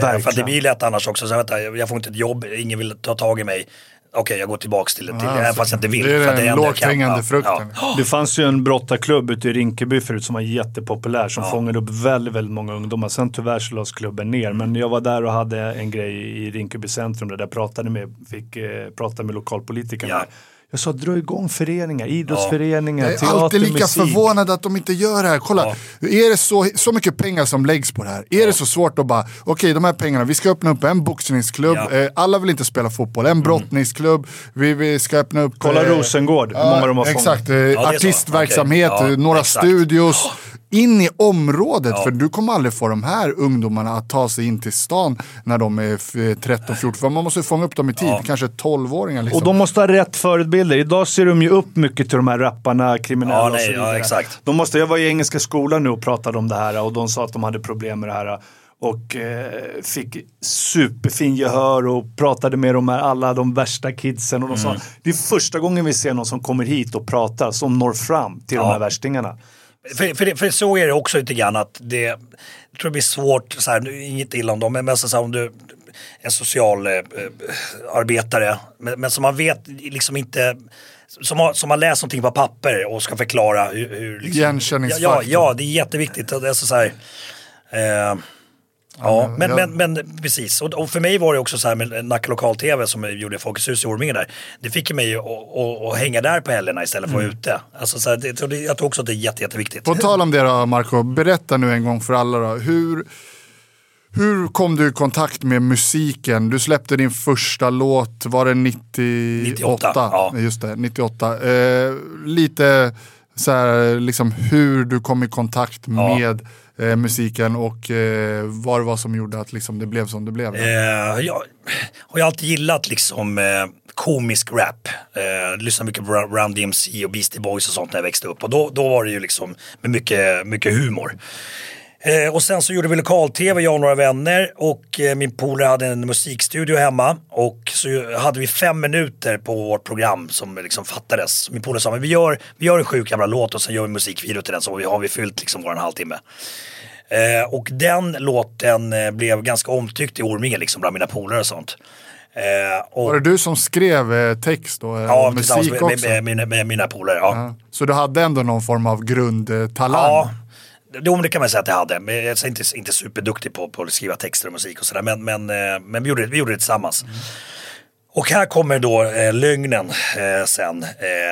För att det verkligen. blir lätt annars också, så här, vänta, jag får inte ett jobb, ingen vill ta tag i mig. Okej, jag går tillbaks till, till även fast jag inte vill. det är den lågt hängande Ja, frukten. Ja. Det fanns ju en brottarklubb ute i Rinkeby förut som var jättepopulär som fångade upp väldigt, väldigt många ungdomar. Sen tyvärr så lades klubben ner. Men jag var där och hade en grej i Rinkeby centrum där jag pratade med, fick eh, prata med lokalpolitikerna. Ja. Jag sa dra igång föreningar, idrottsföreningar, Jag är teater, alltid lika musik. förvånad att de inte gör det här. Kolla, är det så, så mycket pengar som läggs på det här? Är det så svårt att bara, okej de här pengarna, vi ska öppna upp en boxningsklubb, Ja. eh, alla vill inte spela fotboll, en brottningsklubb, vi, vi ska öppna upp... Kolla eh, Rosengård, hur många de har fångat. Exakt, eh, artistverksamhet. Ja, eh, några exakt. studios. In i området, för du kommer aldrig få de här ungdomarna att ta sig in till stan när de är f- 13-14. För man måste ju fånga upp dem i tid, kanske 12-åringar. Liksom. Och de måste ha rätt förebilder. Idag ser de ju upp mycket till de här rapparna, kriminella Ja, och nej, så ja, vidare. exakt. De måste, jag var i Engelska skolan nu och pratade om det här och de sa att de hade problem med det här. Och eh, fick superfin gehör och pratade med de här, alla de värsta kidsen. Och de Mm. sa, det är första gången vi ser någon som kommer hit och pratar, som når fram till de Ja. här värstingarna. För, för, för så är det också lite grann att det, jag tror det blir svårt, så här, inget illa om dem, men så här, om du en social eh, men, men som man vet liksom inte, som har, som har läst någonting på papper och ska förklara hur... hur liksom, ja, Igenkänningsfaktor. ja, ja, det är jätteviktigt. Det är så, så här, eh, Ja, men, ja. men, men precis. Och, och för mig var det också så här med Nacka Lokal-TV som gjorde Folkets hus i Orminge där. Det fick mig att, hänga där på helgerna istället för att vara ute. Alltså, så här, det, jag tror- jag tror också att det är jätte, jätteviktigt. På tal om det då, Marco, berätta nu en gång för alla då. Hur, hur kom du i kontakt med musiken? Du släppte din första låt, var det 98? 98, ja. Just det, 98. Eh, lite så här, liksom hur du kom i kontakt Ja. med eh, musiken och eh, vad det var som gjorde att liksom, det blev som det blev. Eh, jag har ju alltid gillat liksom eh, komisk rap. Eh, lyssnade mycket på Run Run DMC och Beastie Boys och sånt när jag växte upp. Och då, då var det ju liksom med mycket, mycket humor. Eh, och sen så gjorde vi lokal-tv, jag och några vänner. Och eh, min polare hade en musikstudio hemma. Och så hade vi fem minuter på vårt program som liksom fattades. Min polare sa, men vi gör, vi gör en sjuk jävla låt och sen gör vi musikvideo till den så har vi fyllt liksom vår halvtimme. Eh, och den låten eh, blev ganska omtyckt i Orminge liksom bland mina polare och sånt. Eh, och, Var det du som skrev eh, text och eh, ja, musik med, också? med, med, med, med mina polare. Ja. Ja. Så du hade ändå någon form av grundtalang? Ja, jo, men det kan man säga att jag hade. Men jag är inte, inte superduktig på, på att skriva texter och musik och sådär. Men, men, eh, men vi, gjorde, vi gjorde det tillsammans. Mm. Och här kommer då eh, lögnen eh, sen eh,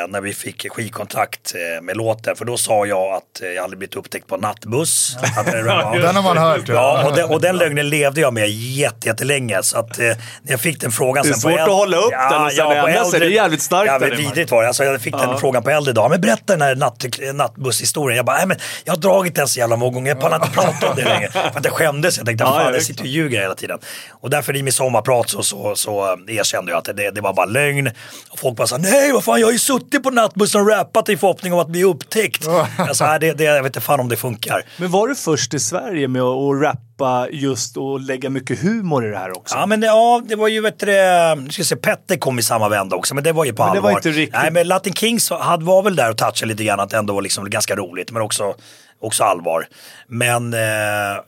när vi fick skivkontrakt eh, med låten. För då sa jag att eh, jag hade blivit upptäckt på nattbuss. Att, eh, ja, Den har man hört. Ja, och den, och den lögnen levde jag med jätte, jättelänge. Så att eh, när jag fick den frågan Det är sen svårt att hålla upp den och sen på ändra sig. Det är jävligt starkt Ja, vidrigt var det. Alltså, jag fick den frågan på äldre dag. Men berätta den här natt, nattbusshistorien. Jag bara, nej men jag har dragit den så jävla många gånger. Jag pallar inte prata om det längre. För att jag skämdes. Jag tänkte, Ja, fan ja, jag sitter och ljuger hela tiden. Och därför i min sommarprat så, så, så erkände jag att det, det var bara lögn. Och folk bara sa, nej vad fan jag har ju suttit på nattbussen och rappat i förhoppning om att bli upptäckt. jag sa, det, det, jag vet inte fan om det funkar. Men var du först i Sverige med att rappa just och lägga mycket humor i det här också? Ja men det, ja, det var ju vet du, det, ska se, Petter kom i samma vända också men det var ju på Men det allvar. var inte riktigt- Nej men Latin Kings hade, var väl där och touchade lite grann att det ändå var liksom ganska roligt men också, också allvar. Men eh,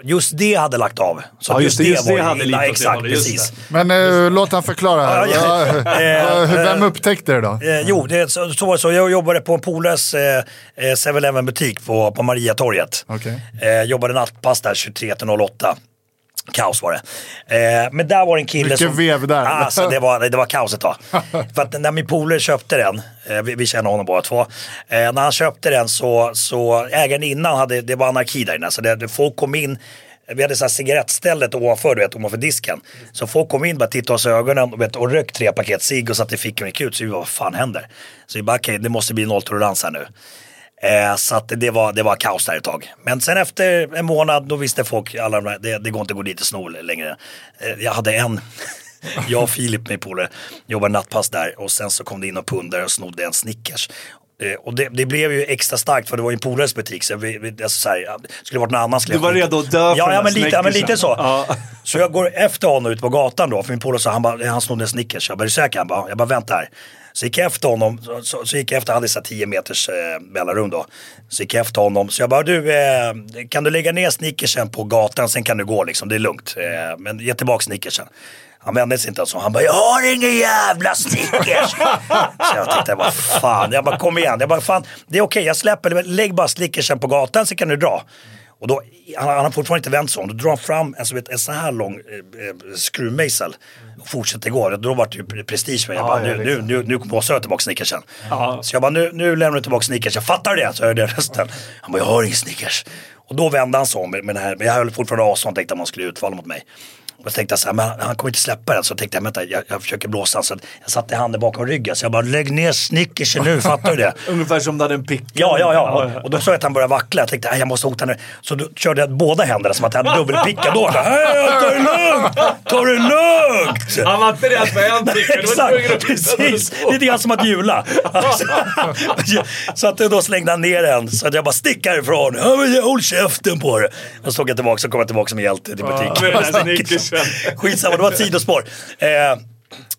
just det hade lagt av. Så Ja, att just det, just var det hade illa, det Exakt, just precis. Men eh, låt han förklara här. Ja, ja. Va- Eh, Hur- Vem upptäckte det då? Eh, jo, det, så, så var det så. Jag jobbade på en polares eh, eh, 7-Eleven butik på, på Mariatorget. Eh, jobbade nattpass där 23 till 08. Kaos var det. Eh, men där var det en kille Mycket som... vev där. Alltså, det, var, det var kaos ett tag. För att när min polare köpte den, eh, vi, vi känner honom båda två. Eh, när han köpte den så, så ägaren innan hade, det var anarki där inne. Så det, folk kom in, vi hade så här cigarettstället ovanför, du vet, ovanför disken. Så folk kom in bara tittade oss i ögonen och, vet, och rökt tre paket cigg och satte i fickan och gick ut. Så vi bara, vad fan händer? Så vi bara, okej, det måste bli nolltolerans här nu. Eh, så att det, var, det var kaos där ett tag. Men sen efter en månad då visste folk, alla de där, det, det går inte att gå dit och sno längre. Eh, jag hade en, jag och Filip, min polare, jobbade nattpass där och sen så kom det in och pundare och snodde en Snickers. Eh, och det, det blev ju extra starkt för det var ju en polares butik. Så vi, vi, alltså så här, skulle varit någon annan skulle Du var redo att dö för ja, den ja, men lite, ja, men lite så. Ja. Så jag går efter honom ut på gatan då, för min polare sa, han, bara, han snodde en Snickers. Jag bara, är du säker? Han bara, jag bara, vänta här. Så gick jag efter honom, så, så, så gick jag efter, han hade 10 meters eh, mellanrum då. Så gick jag efter honom, så jag bara, du, eh, kan du lägga ner snickersen på gatan, sen kan du gå liksom, det är lugnt. Eh, men ge tillbaka snickersen. Han vände sig inte så. Han bara, jag har ingen jävla Snickers. så jag tänkte, vad fan. Jag bara, kom igen. Jag bara, fan, det är okej, jag släpper. Lägg bara Snickersen på gatan så kan du dra. Och då, han, han har fortfarande inte vänt sig om. Då drar han fram alltså, vet, en sån här lång eh, eh, skruvmejsel och fortsätter gå. Då var det ju pre- prestige med Jag bara, Ja, ja, nu, nu, nu, nu måste jag ha tillbaka Snickersen. Ja. Så jag bara, nu, nu lämnar du tillbaka Snickers. Jag fattar det, så hörde jag rösten. Han bara, jag har ingen Snickers. Och då vände han sig om med, med det här. Men jag höll fortfarande avstånd tänkte att man skulle utfalla mot mig. Och så tänkte jag så här, men han kommer inte släppa den. Så tänkte jag, vänta, jag, jag försöker blåsa. Så jag satte handen bakom ryggen. Så jag bara, lägg ner Snickersen nu, fattar du det? Ungefär som du hade en pick. Ja, ja, ja. Och då såg jag att han började vackla. Jag tänkte, "Nej, jag måste hota nu. Så då körde jag båda händerna som att jag hade dubbelpicka. Då bara, "Hej, ta det lugnt! Ta det lugnt! Han var inte rädd för en tvungen Exakt, precis. Lite grann som att jula. så att då slängde han ner den. Så att jag bara, stick härifrån. Håll käften på det. Och så tog jag tillbaka, så kom jag tillbaka som hjälte till butiken. Skitsamma, det var ett sidospår. Eh,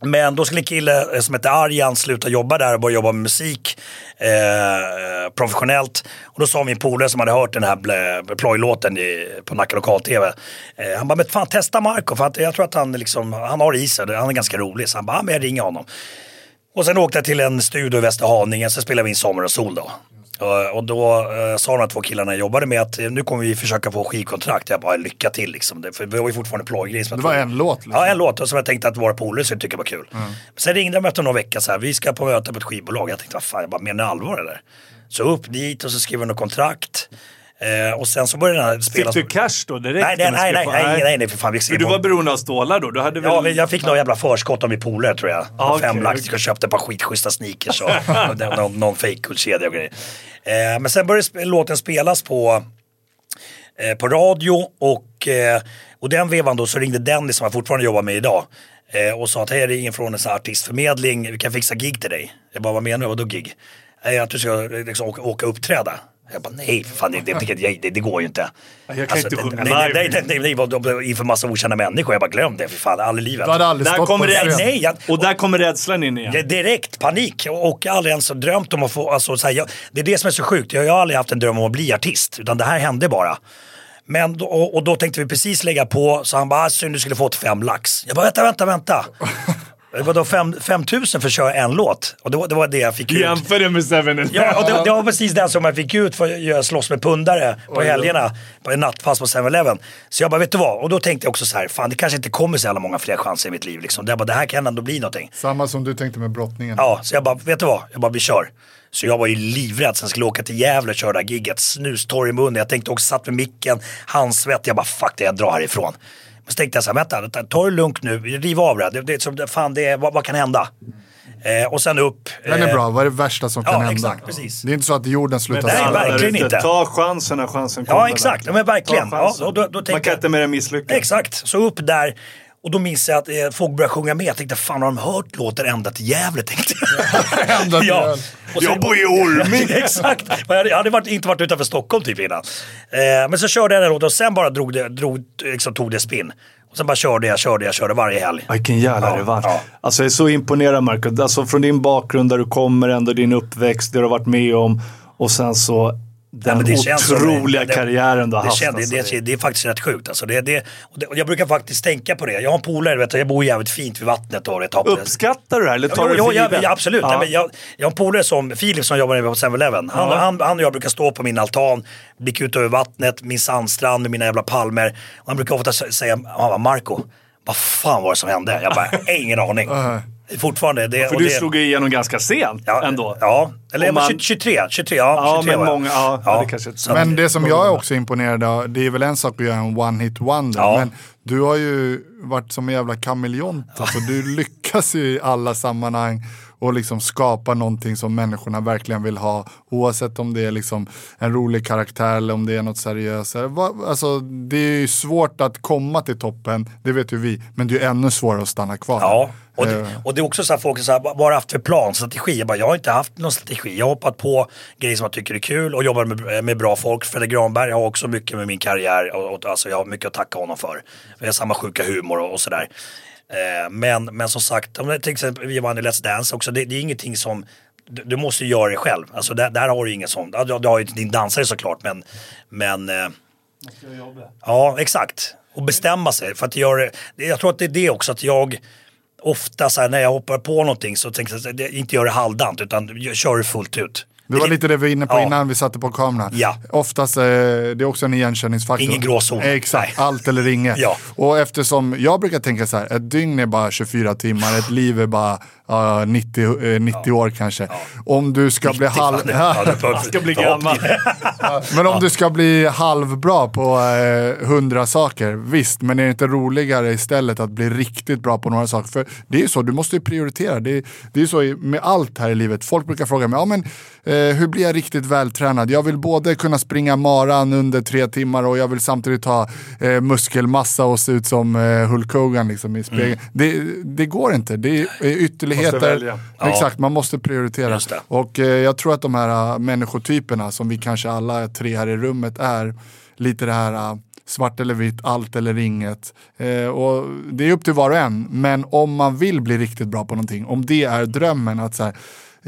men då skulle en kille eh, som hette Arjan sluta jobba där och börja jobba med musik eh, professionellt. Och då sa min polare som hade hört den här plojlåten på Nacka lokal-tv. Eh, han bara, men fan testa Marco för att jag tror att han, liksom, han har i sig, han är ganska rolig. Så han bara, men jag ringer honom. Och sen åkte jag till en studio i Västerhaninge, så spelade vi in Sommar och sol då. Och- Och då eh, sa de här två killarna jag jobbade med att eh, nu kommer vi försöka få skivkontrakt. Jag bara, lycka till liksom. Det, för vi var ju fortfarande jag Det var en låt, liksom. Ja, en låt. Och som jag tänkte att våra polare skulle tycka var kul. Men sen ringde de efter några veckor så här, vi ska på möte på ett skivbolag. Jag tänkte, vad fan, jag bara, menar ni allvar eller? Så upp dit och så vi något kontrakt. Eh, och sen så började den här Fick spelas. du cash då direkt? Nej, nej, nej, nej, nej, nej, för fan. För du var beroende av stålar då? Du hade väl... Ja, jag fick några jävla förskott av min polare tror jag. Ja, okej, Fem lax och köpte ett par skitschyssta sneakers och, och någon, någon fejkguldkedja och grejer. Eh, men sen började låten spelas på, eh, på radio och, och den vevan då så ringde Dennis som jag fortfarande jobbar med idag. Och sa att hej, det är ingen från en artistförmedling, vi kan fixa gig till dig. Jag bara, vad menar du? Vadå gig? Att du ska liksom, åka, åka uppträda. Jag bara, nej för fan det, det, det, det, det går ju inte. Alltså, Jag kan inte sjunga nej, nej, live. nej, nej, nej, nej, nej, inför massa okända människor. Jag bara, glöm det för fan, aldrig i livet. Du hade aldrig Där kommer det-. Nej, jag, Och där kommer rädslan in igen. Direkt panik och jag har aldrig ens drömt om att få, alltså, så här, jag, det är det som är så sjukt. Jag, jag har aldrig haft en dröm om att bli artist, utan det här hände bara. Men då, och, och då tänkte vi precis lägga på, så han bara, "Ah, synd du skulle fått fem lax. Jag bara, vänta, vänta, vänta. Det var då fem, fem tusen för att köra en låt. Och det var det, var det jag fick ut. Jämför det med Seven and Ja, och det, det var precis den som jag fick ut för att göra slåss med pundare på helgerna. På en nattpass på 7-Eleven. Så jag bara, vet du vad? Och då tänkte jag också så här, fan det kanske inte kommer så jävla många fler chanser i mitt liv. Liksom. Det, jag bara, det här kan ändå bli någonting. Samma som du tänkte med brottningen. Ja, så jag bara, vet du vad? Jag bara, vi kör. Så jag var ju livrädd sen skulle åka till Gävle och köra det här gigget. Snustorr i munnen. Jag tänkte också, satt med micken, handsvett. Jag bara, fuck det, jag drar härifrån. Så tänkte jag så här, vänta, ta det lugnt nu, riv av det. det, det, fan, det är, vad, vad kan hända? Eh, och sen upp. Den är eh, bra, vad är det värsta som ja, kan hända? exakt, precis. Det är inte så att jorden slutar Nej, verkligen inte. Ta chansen när chansen kommer. Ja, exakt. Ja, men verkligen. Ja, och då, då Man kan jag, inte mer än misslyckas. exakt, så upp där. Och då minns jag att eh, folk började sjunga med. Jag tänkte, fan har de hört låten ända till Gävle? Tänkte jag. Ända till. Och sen- Jag bor i Orming. Exakt. Jag hade, jag hade varit, inte varit utanför Stockholm typ innan. Eh, men så körde jag den låten och sen bara drog det, drog, liksom, tog det spinn. Och sen bara körde jag, körde jag, körde varje helg. Vilken jävla Ja, revansch. ja. Alltså jag är så imponerad Marco. Alltså från din bakgrund där du kommer, ändå din uppväxt, det du har varit med om och sen så den som- otroliga det- karriären du har Det, haft. känns, alltså. det, det, det är faktiskt rätt sjukt. Alltså det, det, och jag brukar faktiskt tänka på det. Jag har en polare, vet du, jag bor jävligt fint vid vattnet. Och det tar Uppskattar du det här eller tar Jo, ja, ja, absolut. Ja. Nej, jag, jag har en polare som Filip som jobbar på 7-Eleven. Han, Ja. han, han och jag brukar stå på min altan, blicka ut över vattnet, min sandstrand med mina jävla palmer. Och han brukar ofta sä- säga, han bara, Marco, vad fan var det som hände? Jag bara, ingen aning. Fortfarande. Det, För och du det, slog igenom ganska sent ja, ändå. Ja, eller man- 20 23, 23, ja, Ja, 23 men många- ja, ja, det kanske- så- Men det som jag är också imponerad av, det är väl en sak att göra en one hit wonder. Ja. Men du har ju varit som en jävla kameleont. Alltså, du lyckas ju i alla sammanhang och liksom skapa någonting som människorna verkligen vill ha. Oavsett om det är liksom en rolig karaktär eller om det är något seriösare. Va- Alltså, det är ju svårt att komma till toppen, det vet ju vi. Men det är ju ännu svårare att stanna kvar. Ja, och det, Eh. och det är också så här folk vad vad har du haft för plan, strategi? Jag, bara, jag har inte haft någon strategi. Jag har hoppat på grejer som jag tycker är kul och jobbar med, med bra folk. Fredrik Granberg har också mycket med min karriär och, och alltså jag har mycket att tacka honom för. Vi har samma sjuka humor och, och sådär. Eh, men, men som sagt, om till exempel vi vann i Let's Dance också, det, det är ingenting som du, du måste göra det själv. Alltså där, där har du inget sånt. Du, du har ju din dansare såklart men, men eh, Ja, exakt. Och bestämma sig. För att göra jag tror att det är det också att jag ofta så här, när jag hoppar på någonting så tänker jag att jag inte gör det halvdant utan jag kör det fullt ut. Det var lite det vi var inne på Ja. innan vi satte på kameran. Ja. Oftast eh, det är också en igenkänningsfaktor. Ingen gråzon. Exakt, Nej. allt eller inget. Ja. Och eftersom jag brukar tänka så här, ett dygn är bara 24 timmar, ett liv är bara ja, 90, eh, 90 år kanske. Om du ska bli halv... Ja, Ska bli gammal. Men om du ska bli halvbra på eh, hundra saker, visst. Men är det inte roligare istället att bli riktigt bra på några saker? För det är ju så, du måste ju prioritera. Det är, det är ju så med allt här i livet. Folk brukar fråga mig, ja, men, eh, hur blir jag riktigt vältränad? Jag vill både kunna springa maran under tre timmar och jag vill samtidigt ha eh, muskelmassa och se ut som eh, Hulk Hogan liksom, i spegeln. Det, det går inte, det är ytterligheter. välja. Ja. Exakt, man måste prioritera. Och eh, jag tror att de här äh, människotyperna som vi kanske alla tre här i rummet är, lite det här svart eller vitt, allt eller inget. Eh, och det är upp till var och en, men om man vill bli riktigt bra på någonting, om det är drömmen att så här,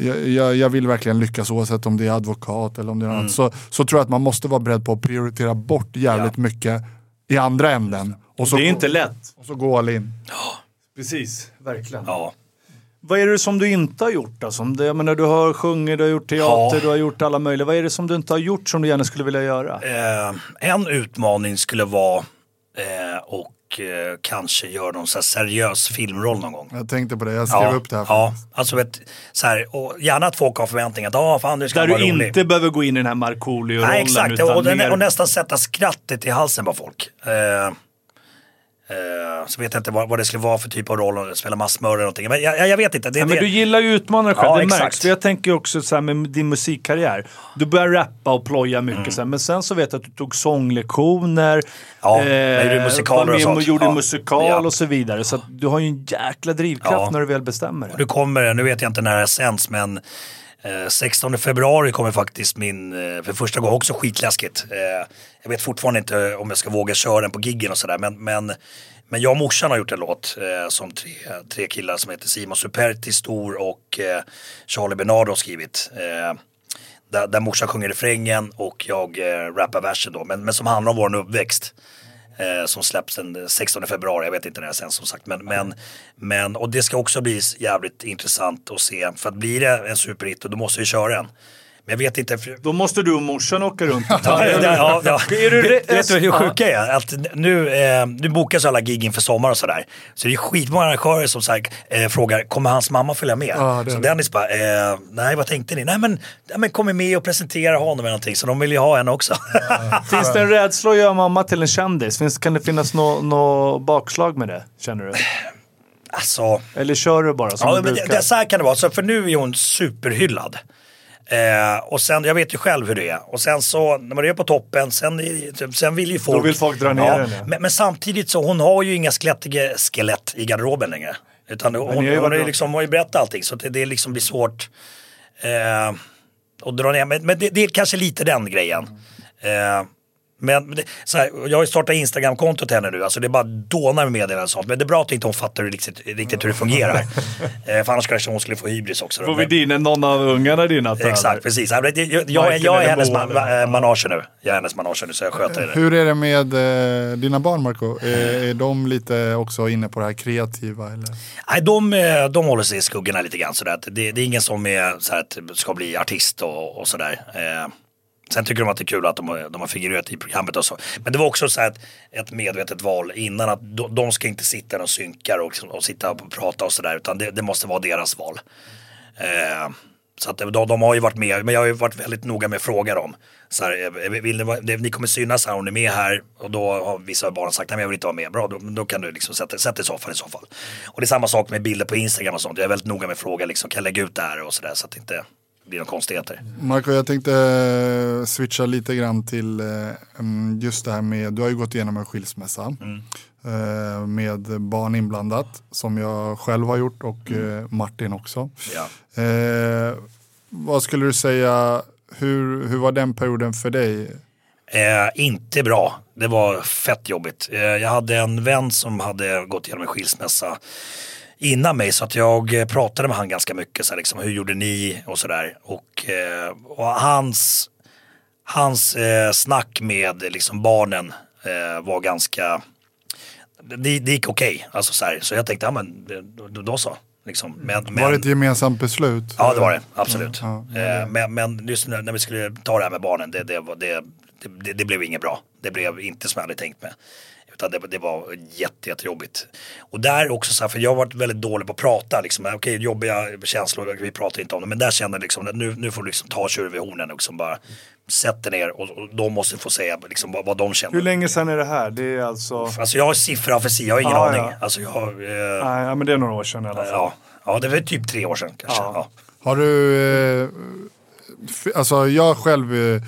jag, jag, jag vill verkligen lyckas oavsett om det är advokat eller om det är något annat, så, så tror jag att man måste vara beredd på att prioritera bort jävligt mycket i andra änden. Och så, Det är inte lätt. och så gå all in. Precis, verkligen. Ja. Vad är det som du inte har gjort? Alltså? Jag menar, du har sjungit, du har gjort teater, Ja. du har gjort alla möjliga. Vad är det som du inte har gjort som du gärna skulle vilja göra? Eh, en utmaning skulle vara eh, och eh, kanske göra någon så här seriös filmroll någon gång. Jag tänkte på det, jag skrev upp det här. Ja, alltså vet, så här, och gärna att folk har förväntningar att ah, fan, nu ska Där du rolig. inte behöver gå in i den här Markoolio-rollen. Nej exakt, utan och, mer- och nästan sätta skrattet i halsen på folk. Eh, Eh, så vet jag inte vad, vad det skulle vara för typ av roll, om det spela massmördare eller någonting. Men jag, jag, vet inte. Det, Ja, men det, du gillar ju utmanare själv, Ja, det exakt. märks. För jag tänker också så här med din musikkarriär. Du började rappa och ploja mycket Mm. så här, men sen så vet jag att du tog sånglektioner. Ja, gjorde musikaler och sånt. gjorde Ja. musikal Ja. och så vidare. Så du har ju en jäkla drivkraft Ja. när du väl bestämmer det. Nu kommer, nu vet jag inte när det här sänds men eh, 16 februari kommer faktiskt min, eh, för första gången också skitläskigt. Jag vet fortfarande inte om jag ska våga köra den på giggen och sådär men, men, men jag och morsan har gjort en låt eh, som tre, tre killar som heter Simon Superti Stor och eh, Charlie Bernardo har skrivit. Eh, där, där morsan sjunger refrängen och jag eh, rappar versen då men, men som handlar om vår uppväxt. Eh, som släpps den 16 februari, jag vet inte när det sen som sagt. Men, men, men, och det ska också bli jävligt intressant att se. För att blir det en superhit då måste vi köra den. Jag vet inte. Då måste du och morsan åka runt. Ja, ja, ja. Är du vet, du hur sjuka är? Att nu, eh, nu bokas alla gig inför sommar och sådär. Så det är skitmånga arrangörer som så här, eh, frågar, kommer hans mamma följa med? Är så det. Dennis bara, eh, nej vad tänkte ni? Nej men, nej, men kommer med och presentera honom eller någonting. Så de vill ju ha henne också. Finns det en rädsla att göra mamma till en kändis? Finns, kan det finnas något nå bakslag med det, känner du? alltså, Eller kör du bara som Ja, du brukar? det, det, så här kan det vara. Så för nu är hon superhyllad. Eh, och sen, jag vet ju själv hur det är. Och sen så, när man är på toppen, sen, är- sen vill ju folk... vill folk dra ner henne. Men, men samtidigt så, hon har ju inga skelett, skelett i garderoben längre. Utan hon, hon, har ju hon, är liksom, har ju berättat allting. Så det, det liksom blir svårt eh, att dra ner. Men, men det, det är kanske lite den grejen. Eh, men det, så här, jag har ju startat Instagram-kontot till henne nu, alltså det är bara dånar med meddelanden och sånt. Men det är bra att inte hon fattar riktigt, riktigt hur det fungerar. eh, för annars kanske hon skulle få hybris också. då. Får vi dina, någon av ungarna dina tar Exakt, precis. Jag, jag, jag, jag, är hennes man, eller- äh, manage nu. Jag är hennes manage nu så jag sköter det. Hur är det med eh, dina barn Marco? Är, är de lite också inne på det här kreativa? Eller? Nej, de, eh, de håller sig i skuggorna lite grann sådär. Det, det är ingen som är, så här, ska bli artist och, och sådär. Eh, sen tycker de att det är kul att de, har- de har figurerat i programmet och så. Men det var också så här ett, ett medvetet val innan att de, de ska inte sitta och synka och, liksom, och sitta och prata och sådär. Utan det, det måste vara deras val. Eh, så att de, de har ju varit med, men jag har ju varit väldigt noga med att fråga dem. Så här, eh, vill ni, ni kommer synas här om ni är med här och då har vissa av barnen sagt nej men jag vill inte vara med. Bra, då, då kan du liksom sätta, sätta i soffan i så fall. Och det är samma sak med bilder på Instagram och sånt. Jag är väldigt noga med att fråga liksom, kan jag lägga ut det här och sådär så att det inte blir några konstigheter. Marco, jag tänkte eh, switcha lite grann till eh, mm, just det här med, du har ju gått igenom en skilsmässa eh, med barn inblandat som jag själv har gjort och eh, Martin också. Ja. Vad skulle du säga, hur, hur var den perioden för dig? Eh, inte bra. Det var fett jobbigt. Eh, jag hade en vän som hade gått igenom en skilsmässa innan mig så att jag eh, pratade med han ganska mycket. Så här, liksom, hur gjorde ni och sådär. Och, eh, och hans, hans eh, snack med liksom, barnen var ganska, det, det gick okej. Alltså, så, här, så jag tänkte, ja men då, då, så. Liksom. Men, men, Var det ett gemensamt beslut? Ja det var det, absolut. Ja, Eh, men, men just när, när vi skulle ta det här med barnen, det, det, det, det blev inget bra. Det blev inte som jag hade tänkt mig. Utan det, det var jätte, jättejobbigt. Och där också så här, för jag har varit väldigt dålig på att prata. Liksom. Okej, jobbiga känslor, vi pratar inte om det. Men där känner jag liksom, att nu, nu får du liksom ta tjuren vid hornen och liksom bara sätta ner och, och de måste få säga liksom, vad, vad de känner. Hur länge sedan är det här? Det är alltså... Alltså jag har siffra för sig, jag har ingen Ja, aning. ja. Alltså jag, har, eh, Nej, ja, men det är några år sedan i alla fall. ja, ja, det var typ tre år sedan kanske. Ja. Ja. Har du, eh, alltså jag själv eh,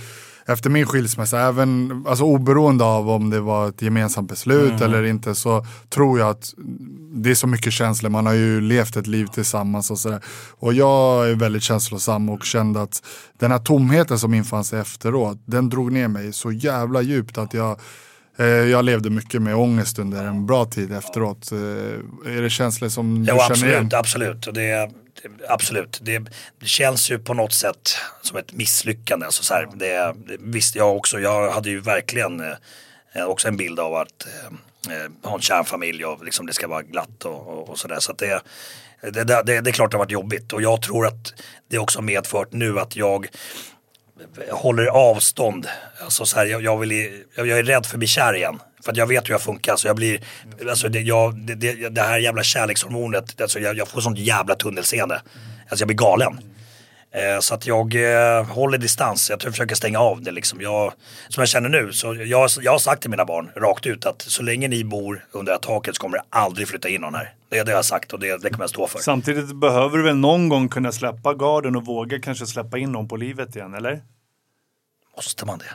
efter min skilsmässa, även, alltså oberoende av om det var ett gemensamt beslut eller inte så tror jag att det är så mycket känslor, man har ju levt ett liv tillsammans och sådär. Och jag är väldigt känslosam och kände att den här tomheten som infann sig efteråt, den drog ner mig så jävla djupt att jag eh, jag levde mycket med ångest under en bra tid efteråt. Eh, Är det känslor som du Jo, känner igen? absolut, absolut. Absolut. Det, känns ju på något sätt som ett misslyckande. Alltså så här, det, det, visst, jag också, jag hade ju verkligen eh, också en bild av att eh, eh ha en kärnfamilj och liksom det ska vara glatt och, och, och sådär. Så att det, det, det, det är klart det har varit jobbigt och jag tror att det också har medfört nu att jag håller avstånd. Alltså så här, jag, jag, vill, jag, jag är rädd för att bli kär igen. För att jag vet hur jag funkar. Så jag blir, alltså det, jag, det, det, det här jävla kärlekshormonet, alltså jag, jag får sånt jävla tunnelseende. Alltså jag blir galen. Eh, så att jag eh, håller distans, jag försöker stänga av det liksom. Jag, som jag känner nu, så jag, jag har sagt till mina barn rakt ut att så länge ni bor under det här taket så kommer det aldrig flytta in någon här. Det, det har jag sagt och det, det kommer jag stå för. Samtidigt behöver du väl någon gång kunna släppa garden och våga kanske släppa in någon på livet igen, eller? Måste man det?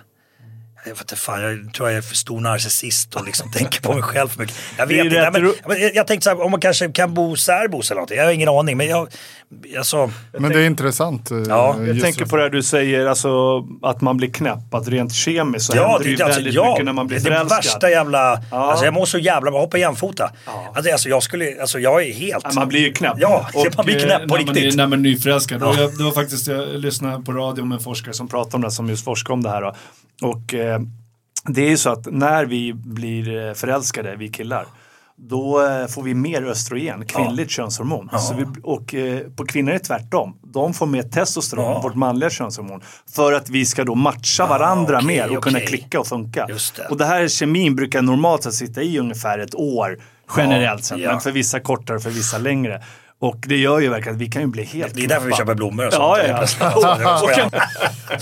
Jag, vet inte, fan, jag tror jag är för stor narcissist och liksom tänker på mig själv för mycket. Jag vet inte. Men, jag, jag tänkte så här, om man kanske kan bo särbos eller någonting. Jag har ingen aning. Men jag, alltså, Men det är intressant. eh, Ja, jag tänker på det här du säger, alltså att man blir knäpp. Att rent kemiskt så ja, händer det ju alltså, väldigt ja, mycket när man blir det är det förälskad. värsta jävla... Ja. Alltså jag mår så jävla bra. Hoppa jämfota. Alltså, alltså jag skulle, alltså jag är helt... Ja, man blir ju knäpp. Ja, Och, man blir eh, knäpp på när man är, riktigt. när man är nyförälskad. Och jag, det var faktiskt, jag lyssnade på radio med en forskare som pratar om det, som just forskar om det här. Då. Och eh, det är ju så att när vi blir eh, förälskade, vi killar, då eh, får vi mer östrogen, kvinnligt könshormon. Så vi, och eh, på kvinnor är det tvärtom. De får mer testosteron, Ja. vårt manliga könshormon. För att vi ska då matcha varandra okej, mer och kunna okej. klicka och funka. Det. Och det här kemin brukar normalt sett sitta i ungefär ett år generellt sett. ja. Men för vissa kortare, för vissa längre. Och det gör ju verkligen att vi kan ju bli helt Det är därför vi köper blommor och Ja, sånt. ja, skojar.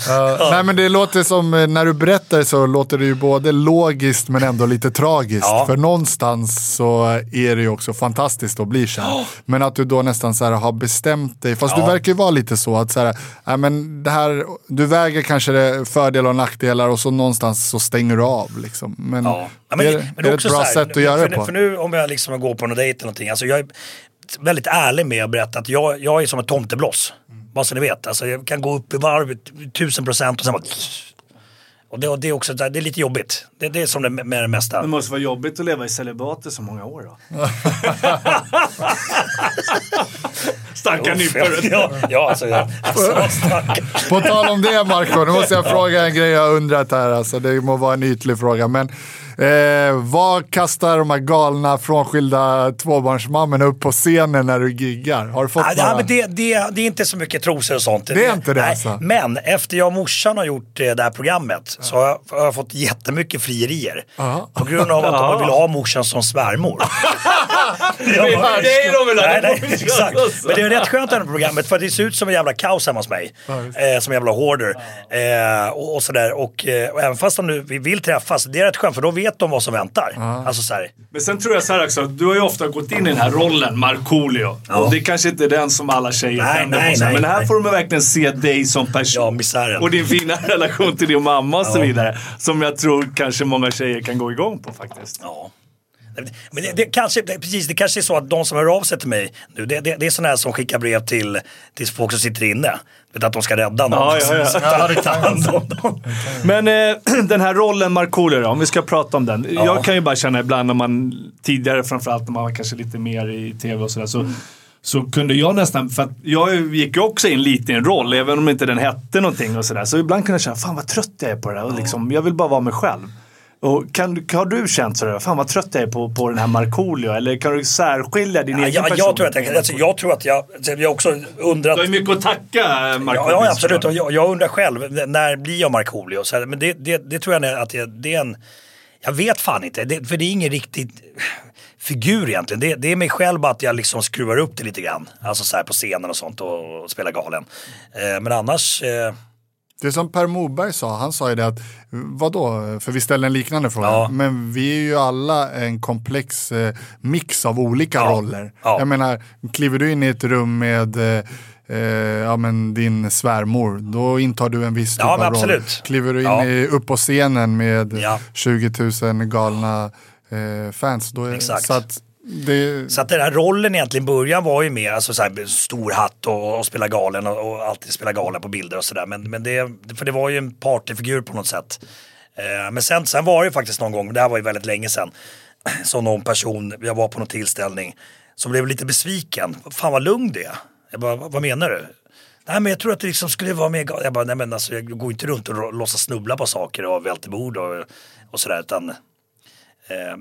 Ja, nej men det låter som, eh, när du berättar så låter det ju både logiskt men ändå lite tragiskt. Ja. För någonstans så är det ju också fantastiskt att bli kär. Men att du då nästan så här har bestämt dig, fast du Ja. verkar ju vara lite så att så här, nej, men det här, du väger kanske det fördelar och nackdelar och så någonstans så stänger du av. Liksom. Men, Ja. Ja, men, är, men är det det är ett bra så här, sätt att göra för, det på? För nu om jag liksom går på en dejt eller någonting, alltså jag väldigt ärlig med att berätta att jag, jag är som ett tomtebloss. Bara så ni vet. Alltså jag kan gå upp i varv tusen procent och sen bara... Och det, och det är också det är lite jobbigt. Det, det är som det med det mesta. Det måste vara jobbigt att leva i celibat i så många år då. Starka nypor. Ja, ja alltså, jag, alltså. På tal om det Marco, nu måste jag fråga en grej jag undrat här. Alltså, det må vara en ytlig fråga. Men eh, vad kastar de här galna frånskilda tvåbarnsmammorna upp på scenen när du giggar? Har du fått Ja, några? ja, men det, det, det är inte så mycket trosor och sånt. Det är inte det, alltså? Men efter jag och morsan har gjort eh, det här programmet så har jag, har jag fått jättemycket frierier. Ja. På grund av att de vill ha morsan som svärmor. Bara, det är de vill ha, nej, det nej, exakt. Men det är rätt skönt det här programmet för det ser ut som en jävla kaos hemma hos mig. Eh, som en jävla hoarder. Eh, och, och sådär. Och, eh, och även fast de nu vi vill träffas, det är rätt skönt för då vet de vad som väntar. Alltså så här, Men sen tror jag så här också, du har ju ofta gått in i den här rollen, Markoolio. Och det kanske inte är den som alla tjejer Nej, tänder nej, på. så här. nej, Men här nej. får de verkligen se dig som person. ja, misären. Och din fina relation till din mamma och så vidare. Som jag tror kanske många tjejer kan gå igång på faktiskt. Ja. Men det, det, kanske, det, precis, det kanske är så att de som hör av sig till mig nu, det, det, det är sådana här som skickar brev till, till folk som sitter inne. Vet, att de ska rädda någon. Ja, ja, ja. Hand om dem. Men eh, den här rollen Markoolio om vi ska prata om den. Jag kan ju bara känna ibland när man tidigare, framförallt när man var kanske lite mer i tv och sådär, så, så kunde jag nästan, för att jag gick ju också in lite i en roll, även om inte den hette någonting och sådär. Så ibland kunde jag känna, fan vad trött jag är på det här och liksom, jag vill bara vara mig själv. Och kan, har du känt sådär, fan vad trött jag är på, på den här Markoolio? Eller kan du särskilja din Ja, egen jag, person? jag, tror att jag, alltså, jag tror att jag, alltså, jag också undrat. Du har ju mycket att tacka Markoolio. Ja, ja absolut. Och jag, jag undrar själv, när blir jag Markoolio? Men det, det, det tror jag är att det, det är en... Jag vet fan inte, det, för det är ingen riktig figur egentligen. Det, det är mig själv bara att jag liksom skruvar upp det lite grann. Alltså så här på scenen och sånt och, och spelar galen. Eh, men annars... Eh, Det som Per Morberg sa, han sa ju det att, vadå, för vi ställde en liknande fråga, Ja. men vi är ju alla en komplex eh, mix av olika Ja. roller. Ja. Jag menar, kliver du in i ett rum med eh, eh, ja, men din svärmor, då intar du en viss typ Ja, av roll. Kliver du in Ja. i, upp på scenen med Ja. 20 000 galna eh, fans, då är, så att det, Så att den här rollen egentligen i början var ju mer alltså, så här, stor hatt och, och spela galen och, och alltid spela galen på bilder och sådär. Men, men det, för det var ju en partyfigur på något sätt. Eh, men sen, sen var det ju faktiskt någon gång, det här var ju väldigt länge sedan, som någon person, jag var på någon tillställning, som blev lite besviken. Fan vad lugn det är. Jag bara, vad menar du? Nej men jag tror att det liksom skulle vara mer galet. Jag bara, nej men alltså jag går inte runt och låtsas snubbla på saker och välter bord och, och sådär. Utan,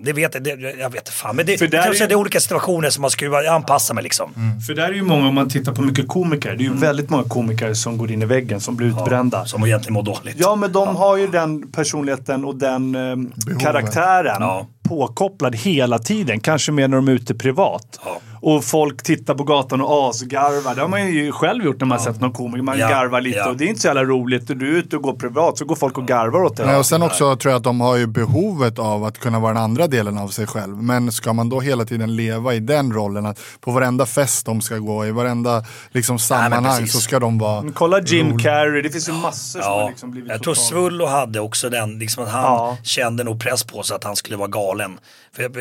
det vet jag, det, jag vet inte fan. Men det, För där kanske är- det är olika situationer som man skruvar, jag anpassar mig liksom. För där är ju många, om man tittar på mycket komiker, det är ju väldigt många komiker som går in i väggen, som blir utbrända. Som egentligen mår dåligt. Ja, men de har ju den personligheten och den eh, karaktären Ja. påkopplad hela tiden. Kanske mer när de är ute privat. Ja. och folk tittar på gatan och asgarvar. Det har man ju själv gjort när man sett någon komiker. Man Ja, garvar lite ja. och det är inte så jävla roligt. Du är ute och går privat så går folk och garvar åt dig. Nej, och sen också tror jag att de har ju behovet av att kunna vara den andra delen av sig själv. Men ska man då hela tiden leva i den rollen, att på varenda fest de ska gå, i varenda liksom, sammanhang precis. så ska de vara... Men Kolla Jim Carrey, det finns ju massor som har Ja, liksom blivit jag tror Svullo hade också den, liksom att han Ja. kände nog press på sig att han skulle vara galen.